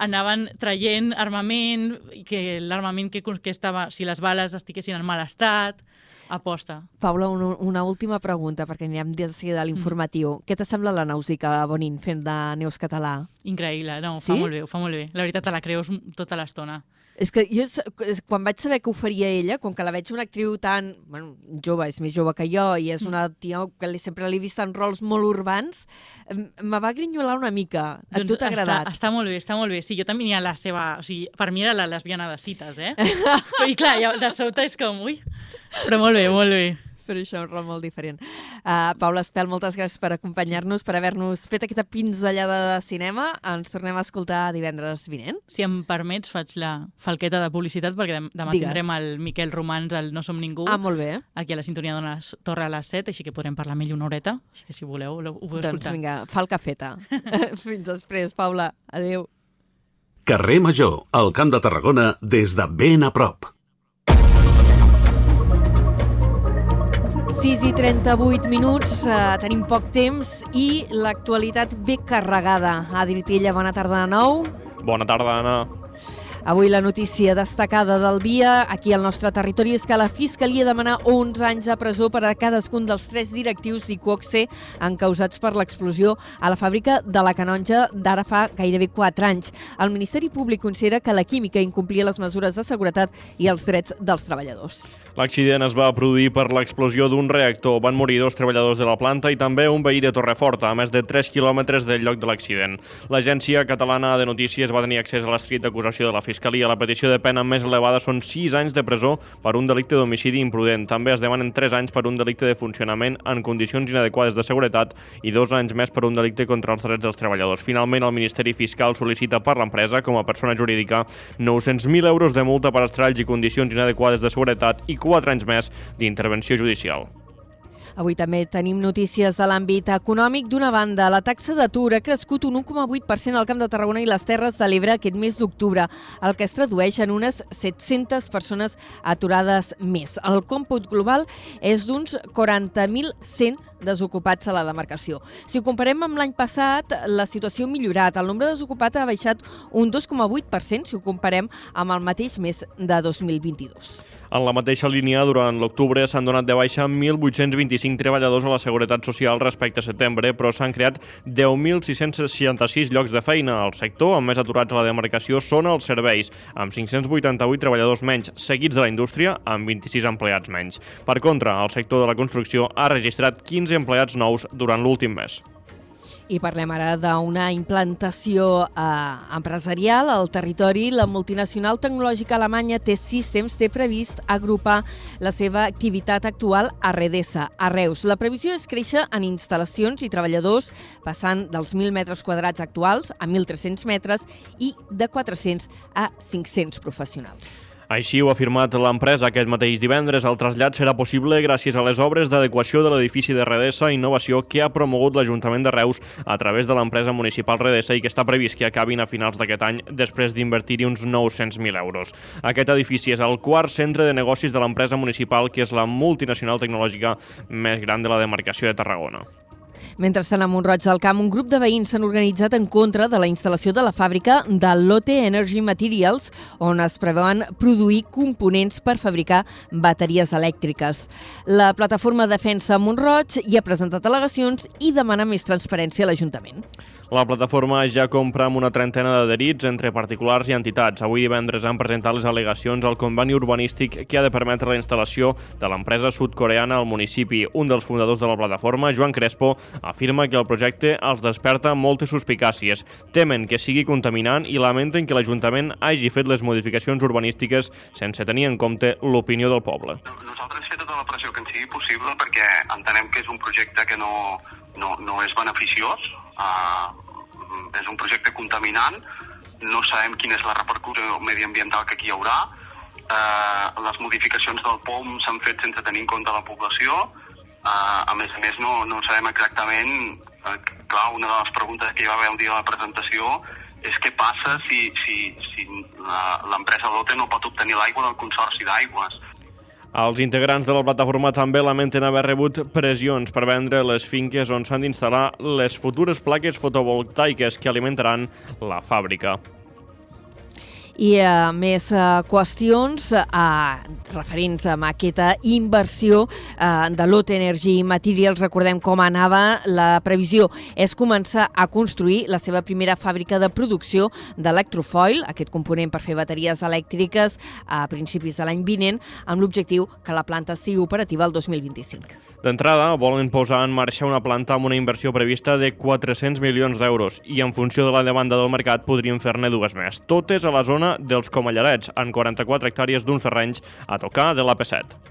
anaven traient armament, i que l'armament que, que estava, si les bales estiguessin en mal estat, aposta. Paula, una, una última pregunta, perquè anirem de seguida a l'informatiu. Què te sembla la Nàusica Bonin fent de Neus Català? Increïble, no, ho Sí? fa molt bé, ho fa molt bé. La veritat, te la creus tota l'estona. És que jo, quan vaig saber que ho faria ella, com que la veig una actriu tan... Bueno, jove, és més jove que jo, i és una tia que li, sempre l'he vist en rols molt urbans, me va grinyolar una mica. A tu t'ha agradat? Està, està molt bé, està molt bé. Sí, jo també tenia la seva... O sigui, per mi era la lesbiana de cites, eh? [laughs] I clar, ja, de sobte és com... Ui, però molt bé, molt bé. Però això és un rol molt diferent. Uh, Paula Espel, moltes gràcies per acompanyar-nos, per haver-nos fet aquesta pinzellada de cinema. Ens tornem a escoltar divendres vinent. Si em permets, faig la falqueta de publicitat, perquè dem- demà Digues. tindrem el Miquel Romans, el No som ningú, Ah, molt bé. aquí a la sintonia de la Torre a les 7, així que podrem parlar amb ell una horeta. Així que si voleu, ho podeu Doncs escoltar. vinga, fa el cafeta. [laughs] [laughs] Fins després, Paula. Adéu. Carrer Major, al Camp de Tarragona, des de ben a prop. 6 i 38 minuts, eh, tenim poc temps i l'actualitat bé carregada. Adri Tilla, bona tarda de nou. Bona tarda, Anna. Avui la notícia destacada del dia aquí al nostre territori és que la Fiscalia demana 11 anys de presó per a cadascun dels tres directius d'Icoxe encausats per l'explosió a la fàbrica de la Canonja d'ara fa gairebé 4 anys. El Ministeri Públic considera que la química incomplia les mesures de seguretat i els drets dels treballadors. L'accident es va produir per l'explosió d'un reactor. Van morir dos treballadors de la planta i també un veí de Torreforta, a més de 3 quilòmetres del lloc de l'accident. L'Agència Catalana de Notícies va tenir accés a l'escrit d'acusació de la Fiscalia. La petició de pena més elevada són 6 anys de presó per un delicte d'homicidi imprudent. També es demanen 3 anys per un delicte de funcionament en condicions inadequades de seguretat i 2 anys més per un delicte contra els drets dels treballadors. Finalment, el Ministeri Fiscal sol·licita per l'empresa, com a persona jurídica, 900.000 euros de multa per estralls i condicions inadequades de seguretat i 4 anys més d'intervenció judicial. Avui també tenim notícies de l'àmbit econòmic. D'una banda, la taxa d'atur ha crescut un 1,8% al Camp de Tarragona i les Terres de l'Ebre aquest mes d'octubre, el que es tradueix en unes 700 persones aturades més. El còmput global és d'uns 40.100 desocupats a la demarcació. Si ho comparem amb l'any passat, la situació ha millorat. El nombre de desocupats ha baixat un 2,8% si ho comparem amb el mateix mes de 2022. En la mateixa línia, durant l'octubre s'han donat de baixa 1.825 treballadors a la Seguretat Social respecte a setembre, però s'han creat 10.666 llocs de feina. al sector amb més aturats a la demarcació són els serveis, amb 588 treballadors menys, seguits de la indústria, amb 26 empleats menys. Per contra, el sector de la construcció ha registrat 15 empleats nous durant l'últim mes. I parlem ara d'una implantació eh, empresarial al territori. La multinacional tecnològica alemanya T-Systems té previst agrupar la seva activitat actual a Redesa, a Reus. La previsió és créixer en instal·lacions i treballadors, passant dels 1.000 metres quadrats actuals a 1.300 metres i de 400 a 500 professionals. Així ho ha afirmat l'empresa aquest mateix divendres. El trasllat serà possible gràcies a les obres d'adequació de l'edifici de Redesa Innovació que ha promogut l'Ajuntament de Reus a través de l'empresa municipal Redesa i que està previst que acabin a finals d'aquest any després d'invertir-hi uns 900.000 euros. Aquest edifici és el quart centre de negocis de l'empresa municipal que és la multinacional tecnològica més gran de la demarcació de Tarragona. Mentrestant, a Montroig del Camp, un grup de veïns s'han organitzat en contra de la instal·lació de la fàbrica de Lotte Energy Materials, on es preveuen produir components per fabricar bateries elèctriques. La plataforma Defensa Montroig hi ha presentat al·legacions i demana més transparència a l'Ajuntament. La plataforma ja compra amb una trentena d'adherits entre particulars i entitats. Avui divendres han presentat les al·legacions al conveni urbanístic que ha de permetre la instal·lació de l'empresa sud-coreana al municipi. Un dels fundadors de la plataforma, Joan Crespo, afirma que el projecte els desperta moltes suspicàcies. Temen que sigui contaminant i lamenten que l'Ajuntament hagi fet les modificacions urbanístiques sense tenir en compte l'opinió del poble. Nosaltres fer tota la pressió que ens sigui possible perquè entenem que és un projecte que no, no, no és beneficiós, uh, és un projecte contaminant, no sabem quina és la repercussió mediambiental que aquí hi haurà, uh, les modificacions del POM s'han fet sense tenir en compte la població, uh, a més a més no, no sabem exactament eh, clar, una de les preguntes que hi va haver el dia de la presentació és què passa si, si, si la- l'empresa Lotte no pot obtenir l'aigua del Consorci d'Aigües. Els integrants de la plataforma també lamenten haver rebut pressions per vendre les finques on s'han d'instal·lar les futures plaques fotovoltaiques que alimentaran la fàbrica. I uh, més uh, qüestions uh, referents a aquesta inversió uh, de Lot Energy Materials. Recordem com anava. La previsió és començar a construir la seva primera fàbrica de producció d'electrofoil, aquest component per fer bateries elèctriques a principis de l'any vinent, amb l'objectiu que la planta sigui operativa el 2025. D'entrada, volen posar en marxa una planta amb una inversió prevista de 400 milions d'euros i en funció de la demanda del mercat podrien fer-ne dues més, totes a la dels Comallarets, en 44 hectàrees d'uns terrenys a tocar de l'AP7.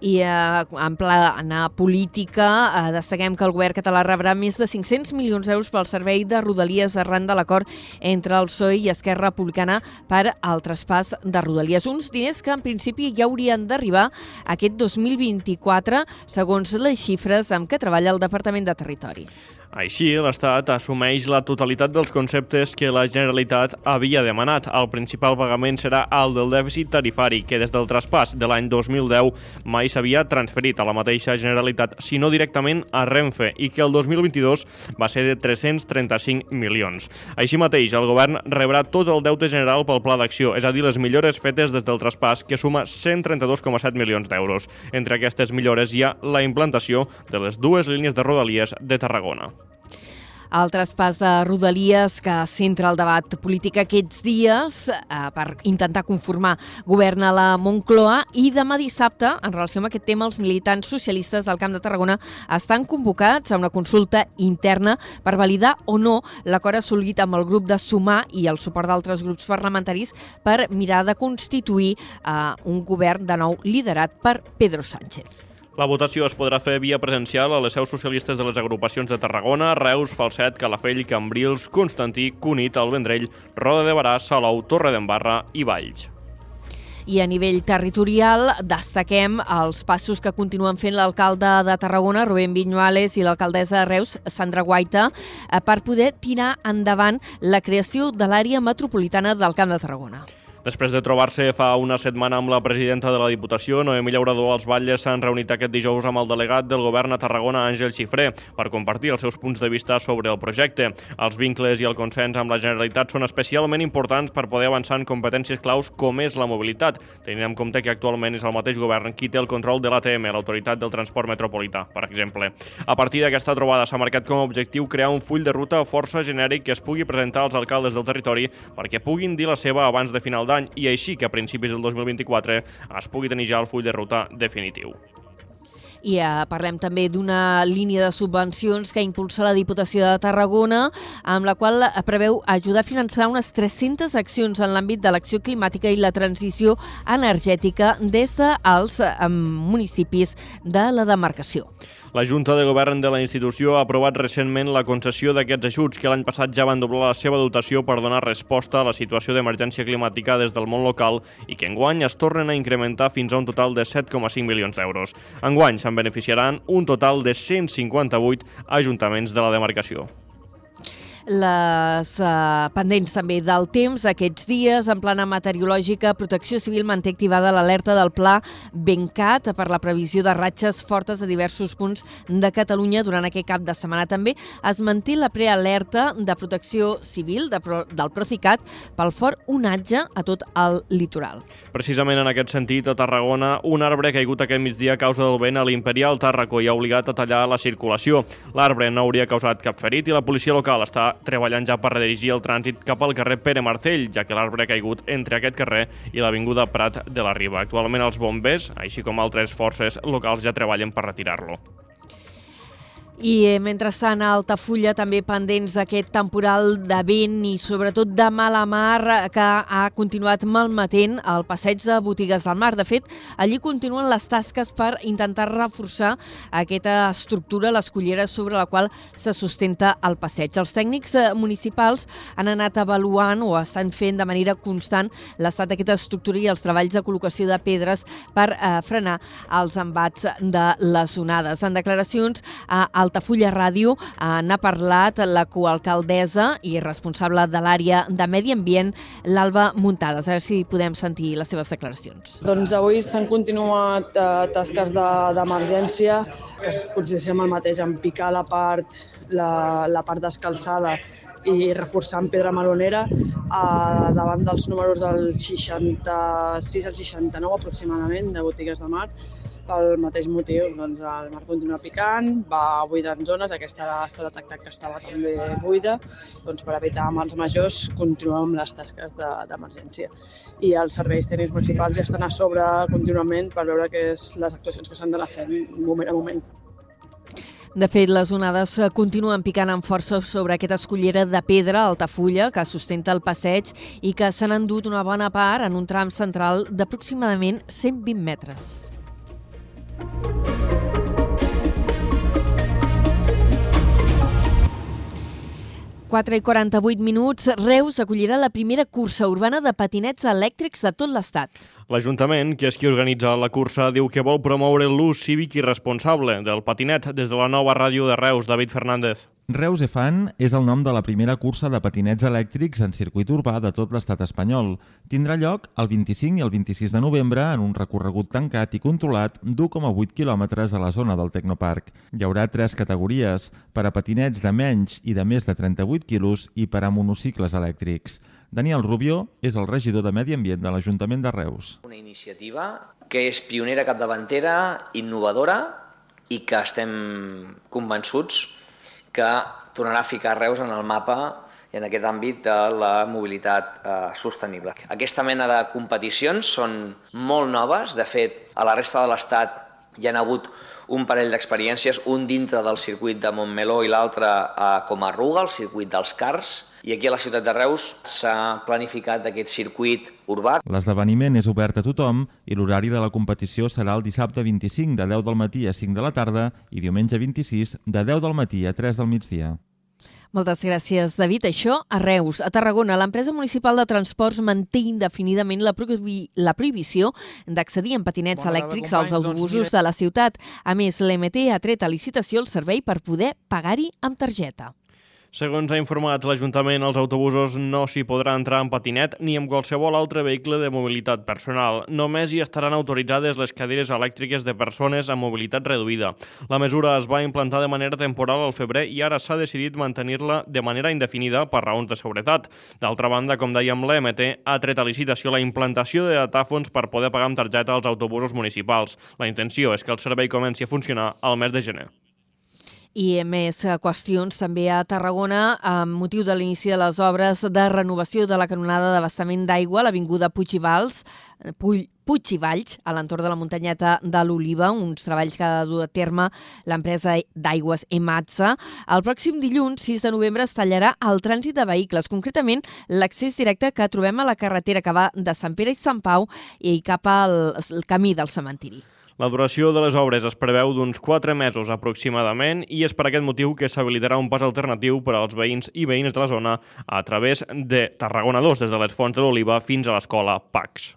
I eh, en plana política eh, destaquem que el govern català rebrà més de 500 milions d'euros pel servei de Rodalies arran de l'acord entre el PSOE i Esquerra Republicana per al traspàs de Rodalies. Uns diners que en principi ja haurien d'arribar aquest 2024, segons les xifres amb què treballa el Departament de Territori. Així, l'Estat assumeix la totalitat dels conceptes que la Generalitat havia demanat. El principal pagament serà el del dèficit tarifari, que des del traspàs de l'any 2010 mai s'havia transferit a la mateixa Generalitat, sinó directament a Renfe, i que el 2022 va ser de 335 milions. Així mateix, el govern rebrà tot el deute general pel pla d'acció, és a dir, les millores fetes des del traspàs, que suma 132,7 milions d'euros. Entre aquestes millores hi ha la implantació de les dues línies de rodalies de Tarragona. El traspàs de Rodalies que centra el debat polític aquests dies eh, per intentar conformar govern a la Moncloa i demà dissabte, en relació amb aquest tema, els militants socialistes del Camp de Tarragona estan convocats a una consulta interna per validar o no l'acord assolit amb el grup de Sumar i el suport d'altres grups parlamentaris per mirar de constituir eh, un govern de nou liderat per Pedro Sánchez. La votació es podrà fer via presencial a les seus socialistes de les agrupacions de Tarragona, Reus, Falset, Calafell, Cambrils, Constantí, Cunit, El Vendrell, Roda de Barà, Salou, Torre d'Embarra i Valls. I a nivell territorial destaquem els passos que continuen fent l'alcalde de Tarragona, Rubén Viñuales, i l'alcaldessa de Reus, Sandra Guaita, eh, per poder tirar endavant la creació de l'àrea metropolitana del Camp de Tarragona. Després de trobar-se fa una setmana amb la presidenta de la Diputació, Noemí Llaurador, els batlles s'han reunit aquest dijous amb el delegat del govern a Tarragona, Àngel Xifré, per compartir els seus punts de vista sobre el projecte. Els vincles i el consens amb la Generalitat són especialment importants per poder avançar en competències claus com és la mobilitat, tenint en compte que actualment és el mateix govern qui té el control de l'ATM, l'Autoritat del Transport Metropolità, per exemple. A partir d'aquesta trobada s'ha marcat com a objectiu crear un full de ruta força genèric que es pugui presentar als alcaldes del territori perquè puguin dir la seva abans de final d'any i així que a principis del 2024 es pugui tenir ja el full de ruta definitiu. I eh, parlem també d'una línia de subvencions que impulsa la Diputació de Tarragona, amb la qual preveu ajudar a finançar unes 300 accions en l'àmbit de l'acció climàtica i la transició energètica des dels eh, municipis de la demarcació. La Junta de Govern de la institució ha aprovat recentment la concessió d'aquests ajuts que l'any passat ja van doblar la seva dotació per donar resposta a la situació d'emergència climàtica des del món local i que enguany es tornen a incrementar fins a un total de 7,5 milions d'euros. Enguany se'n beneficiaran un total de 158 ajuntaments de la demarcació les uh, pendents també del temps aquests dies en plana meteorològica Protecció Civil manté activada l'alerta del pla Bencat per la previsió de ratxes fortes a diversos punts de Catalunya durant aquest cap de setmana també es manté la prealerta de Protecció Civil de del Procicat pel fort onatge a tot el litoral. Precisament en aquest sentit, a Tarragona, un arbre ha caigut aquest migdia a causa del vent a l'Imperial Tàrraco i ha obligat a tallar la circulació. L'arbre no hauria causat cap ferit i la policia local està treballant ja per redirigir el trànsit cap al carrer Pere Martell, ja que l'arbre ha caigut entre aquest carrer i l'Avinguda Prat de la Riba. Actualment els bombers, així com altres forces locals, ja treballen per retirar-lo. I eh, mentrestant a Altafulla també pendents d'aquest temporal de vent i sobretot de mala mar que ha continuat malmetent el passeig de botigues del mar. De fet, allí continuen les tasques per intentar reforçar aquesta estructura, les culleres sobre la qual se sustenta el passeig. Els tècnics eh, municipals han anat avaluant o estan fent de manera constant l'estat d'aquesta estructura i els treballs de col·locació de pedres per eh, frenar els embats de les onades. En declaracions a Altafulla Ràdio n'ha parlat la coalcaldessa i responsable de l'àrea de Medi Ambient, l'Alba Muntades. A veure si podem sentir les seves declaracions. Doncs avui s'han continuat eh, tasques d'emergència, de, que sembla el mateix, en picar la part, la, la part descalçada i reforçar amb pedra malonera eh, davant dels números del 66 al 69 aproximadament de botigues de mar pel mateix motiu, doncs el mar continua picant, va buidant zones, aquesta s'ha detectat que estava també buida, doncs per evitar mals majors continuem amb les tasques d'emergència. De, I els serveis tècnics municipals ja estan a sobre contínuament per veure què és les actuacions que s'han d'anar fent moment a moment. De fet, les onades continuen picant amb força sobre aquesta escollera de pedra altafulla que sustenta el passeig i que s'han endut una bona part en un tram central d'aproximadament 120 metres. 4 i 48 minuts, Reus acollirà la primera cursa urbana de patinets elèctrics de tot l'Estat. L'Ajuntament, que és qui organitza la cursa, diu que vol promoure l'ús cívic i responsable del patinet des de la nova ràdio de Reus, David Fernández. Reus Efan és el nom de la primera cursa de patinets elèctrics en circuit urbà de tot l'estat espanyol. Tindrà lloc el 25 i el 26 de novembre en un recorregut tancat i controlat d'1,8 quilòmetres a la zona del Tecnoparc. Hi haurà tres categories, per a patinets de menys i de més de 38 quilos i per a monocicles elèctrics. Daniel Rubio és el regidor de Medi Ambient de l'Ajuntament de Reus. Una iniciativa que és pionera capdavantera, innovadora i que estem convençuts que tornarà a ficar Reus en el mapa en aquest àmbit de la mobilitat eh, sostenible. Aquesta mena de competicions són molt noves, de fet, a la resta de l'Estat hi han hagut un parell d'experiències, un dintre del circuit de Montmeló i l'altre a Comarruga, el circuit dels Cars, i aquí a la ciutat de Reus s'ha planificat aquest circuit urbà. L'esdeveniment és obert a tothom i l'horari de la competició serà el dissabte 25 de 10 del matí a 5 de la tarda i diumenge 26 de 10 del matí a 3 del migdia. Moltes gràcies, David. Això a Reus. A Tarragona, l'empresa municipal de transports manté indefinidament la, prohibi la prohibició d'accedir en patinets Bona elèctrics als doncs autobusos doncs, de la ciutat. A més, l'EMT ha tret a licitació el servei per poder pagar-hi amb targeta. Segons ha informat l'Ajuntament, els autobusos no s'hi podrà entrar en patinet ni amb qualsevol altre vehicle de mobilitat personal. Només hi estaran autoritzades les cadires elèctriques de persones amb mobilitat reduïda. La mesura es va implantar de manera temporal al febrer i ara s'ha decidit mantenir-la de manera indefinida per raons de seguretat. D'altra banda, com dèiem, l'EMT ha tret a licitació la implantació de datàfons per poder pagar amb targeta als autobusos municipals. La intenció és que el servei comenci a funcionar al mes de gener i més eh, qüestions també a Tarragona amb motiu de l'inici de les obres de renovació de la canonada d'abastament d'aigua a l'Avinguda Puig i Vals, eh, Puig, Puig i Valls, a l'entorn de la muntanyeta de l'Oliva, uns treballs que ha de dur a terme l'empresa d'aigües Ematsa. El pròxim dilluns, 6 de novembre, es tallarà el trànsit de vehicles, concretament l'accés directe que trobem a la carretera que va de Sant Pere i Sant Pau i cap al camí del cementiri. La duració de les obres es preveu d'uns 4 mesos aproximadament i és per aquest motiu que s'habilitarà un pas alternatiu per als veïns i veïnes de la zona a través de Tarragona 2, des de les Fonts de l'Oliva fins a l'escola PAX.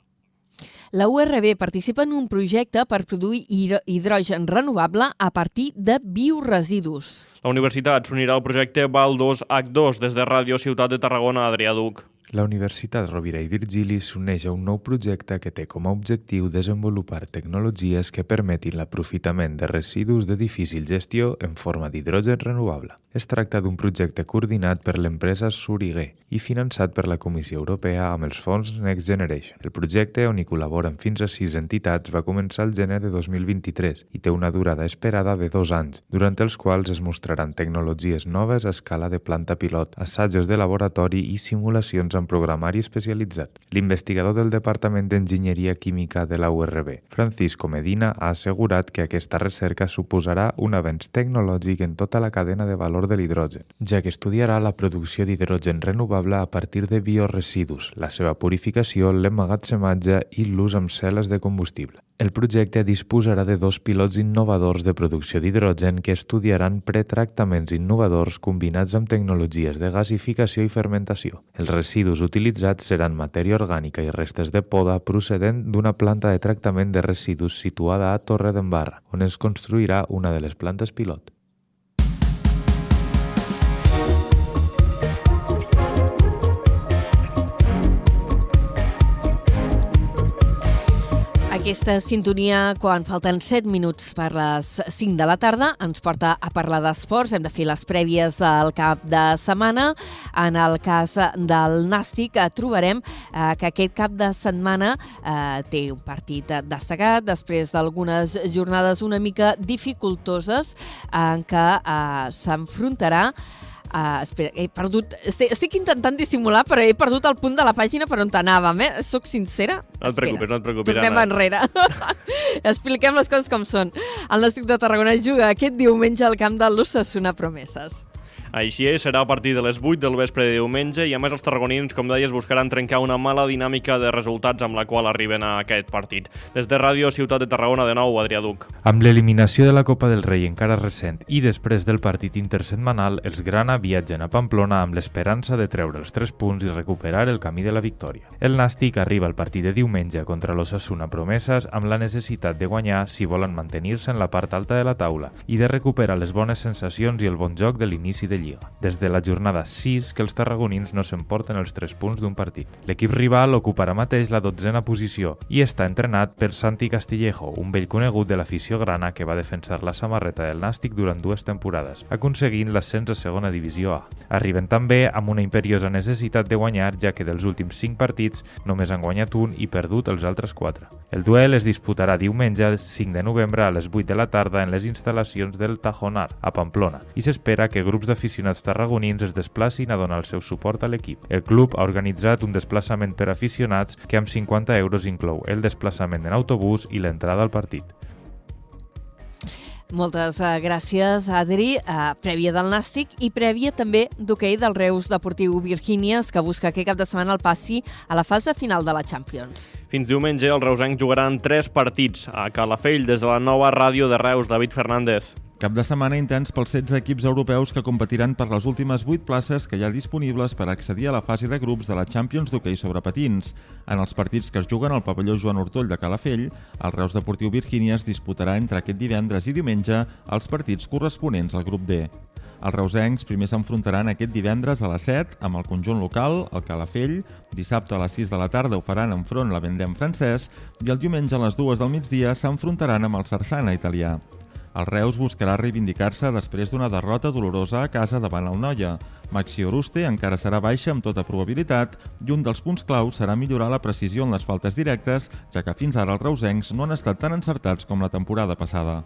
La URB participa en un projecte per produir hidrogen renovable a partir de bioresidus. La universitat s'unirà al projecte Val2H2 des de Ràdio Ciutat de Tarragona, Adrià Duc. La Universitat Rovira i Virgili s'uneix a un nou projecte que té com a objectiu desenvolupar tecnologies que permetin l'aprofitament de residus de difícil gestió en forma d'hidrogen renovable. Es tracta d'un projecte coordinat per l'empresa Suriguer i finançat per la Comissió Europea amb els fons Next Generation. El projecte, on hi col·laboren fins a sis entitats, va començar el gener de 2023 i té una durada esperada de dos anys, durant els quals es mostraran tecnologies noves a escala de planta pilot, assajos de laboratori i simulacions en programari especialitzat. L'investigador del Departament d'Enginyeria Química de la URB, Francisco Medina, ha assegurat que aquesta recerca suposarà un avenç tecnològic en tota la cadena de valor de l'hidrogen, ja que estudiarà la producció d'hidrogen renovable a partir de bioresidus, la seva purificació, l'emmagatzematge i l'ús amb cel·les de combustible. El projecte disposarà de dos pilots innovadors de producció d'hidrogen que estudiaran pretractaments innovadors combinats amb tecnologies de gasificació i fermentació. Els residus utilitzats seran matèria orgànica i restes de poda procedent d'una planta de tractament de residus situada a Torre d'Embarra, on es construirà una de les plantes pilot. Aquesta sintonia, quan falten 7 minuts per les 5 de la tarda, ens porta a parlar d'esports. Hem de fer les prèvies del cap de setmana. En el cas del Nàstic, eh, trobarem eh, que aquest cap de setmana eh, té un partit destacat després d'algunes jornades una mica dificultoses en què eh, s'enfrontarà Uh, espera, he perdut... Estic, estic intentant dissimular, però he perdut el punt de la pàgina per on anàvem, eh? Soc sincera? No et preocupis, no et preocupis, Tornem Anna. enrere. [laughs] Expliquem les coses com són. El Nàstic de Tarragona juga aquest diumenge al camp de l'Ossassuna Promeses. Així és, serà a partir de les 8 del vespre de diumenge i a més els tarragonins, com deies, buscaran trencar una mala dinàmica de resultats amb la qual arriben a aquest partit. Des de Ràdio Ciutat de Tarragona, de nou, Adrià Duc. Amb l'eliminació de la Copa del Rei encara recent i després del partit intersetmanal, els Grana viatgen a Pamplona amb l'esperança de treure els 3 punts i recuperar el camí de la victòria. El Nàstic arriba al partit de diumenge contra l'Ossassuna Promeses amb la necessitat de guanyar si volen mantenir-se en la part alta de la taula i de recuperar les bones sensacions i el bon joc de l'inici de Lliga. Des de la jornada 6 que els tarragonins no s'emporten els 3 punts d'un partit. L'equip rival ocuparà mateix la dotzena posició i està entrenat per Santi Castillejo, un vell conegut de l'afició grana que va defensar la samarreta del Nàstic durant dues temporades, aconseguint l'ascens a segona divisió A. Arriben també amb una imperiosa necessitat de guanyar, ja que dels últims 5 partits només han guanyat un i perdut els altres 4. El duel es disputarà diumenge el 5 de novembre a les 8 de la tarda en les instal·lacions del Tajonar, a Pamplona, i s'espera que grups d'aficionats tarragonins es desplacin a donar el seu suport a l'equip. El club ha organitzat un desplaçament per aficionats que amb 50 euros inclou el desplaçament en autobús i l'entrada al partit. Moltes uh, gràcies, Adri. Uh, prèvia del Nàstic i prèvia també d'hoquei del Reus Deportiu Virgínies, que busca aquest cap de setmana el passi a la fase final de la Champions. Fins diumenge, els reusencs jugaran 3 partits a Calafell des de la nova ràdio de Reus, David Fernández. Cap de setmana intens pels 16 equips europeus que competiran per les últimes 8 places que hi ha disponibles per accedir a la fase de grups de la Champions d'hoquei sobre patins. En els partits que es juguen al pavelló Joan Hortoll de Calafell, el Reus Deportiu Virgínies disputarà entre aquest divendres i diumenge els partits corresponents al grup D. Els reusencs primer s'enfrontaran aquest divendres a les 7 amb el conjunt local, el Calafell, dissabte a les 6 de la tarda ho faran enfront la Vendem francès i el diumenge a les 2 del migdia s'enfrontaran amb el Sarsana italià. El Reus buscarà reivindicar-se després d'una derrota dolorosa a casa davant el Noia. Maxi Oruste encara serà baixa amb tota probabilitat i un dels punts claus serà millorar la precisió en les faltes directes, ja que fins ara els reusencs no han estat tan encertats com la temporada passada.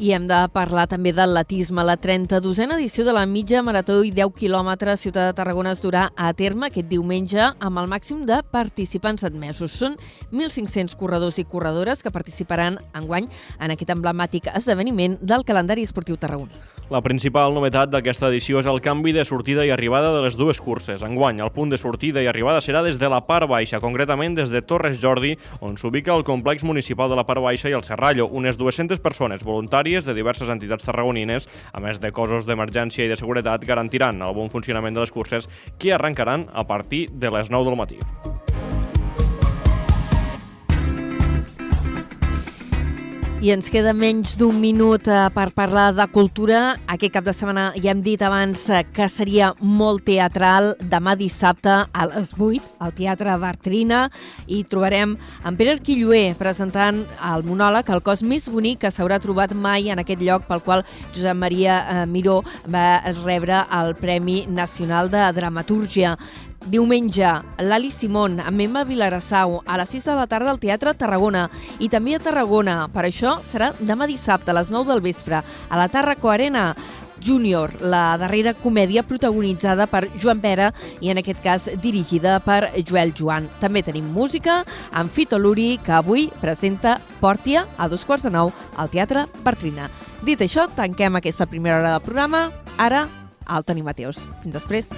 I hem de parlar també d'atletisme. La 32a edició de la mitja marató i 10 quilòmetres Ciutat de Tarragona es durà a terme aquest diumenge amb el màxim de participants admesos. Són 1.500 corredors i corredores que participaran enguany en aquest emblemàtic esdeveniment del calendari esportiu tarragoní. La principal novetat d'aquesta edició és el canvi de sortida i arribada de les dues curses. Enguany, el punt de sortida i arribada serà des de la part baixa, concretament des de Torres Jordi, on s'ubica el complex municipal de la part baixa i el Serrallo. Unes 200 persones voluntàries de diverses entitats tarragonines, a més de cossos d'emergència i de seguretat, garantiran el bon funcionament de les curses que arrencaran a partir de les 9 del matí. I ens queda menys d'un minut eh, per parlar de cultura. Aquest cap de setmana ja hem dit abans eh, que seria molt teatral. Demà dissabte a les 8 al Teatre Bartrina i trobarem en Pere Arquilloé presentant el monòleg El cos més bonic que s'haurà trobat mai en aquest lloc pel qual Josep Maria eh, Miró va rebre el Premi Nacional de Dramatúrgia. Diumenge, l'Ali Simón amb Emma Vilarassau a les 6 de la tarda al Teatre Tarragona i també a Tarragona. Per això serà demà dissabte a les 9 del vespre a la Tarraco Arena. Júnior, la darrera comèdia protagonitzada per Joan Pera i en aquest cas dirigida per Joel Joan. També tenim música amb Fito Luri, que avui presenta Pòrtia a dos quarts de nou al Teatre Bartrina. Dit això, tanquem aquesta primera hora del programa. Ara, al Toni Mateus. Fins després.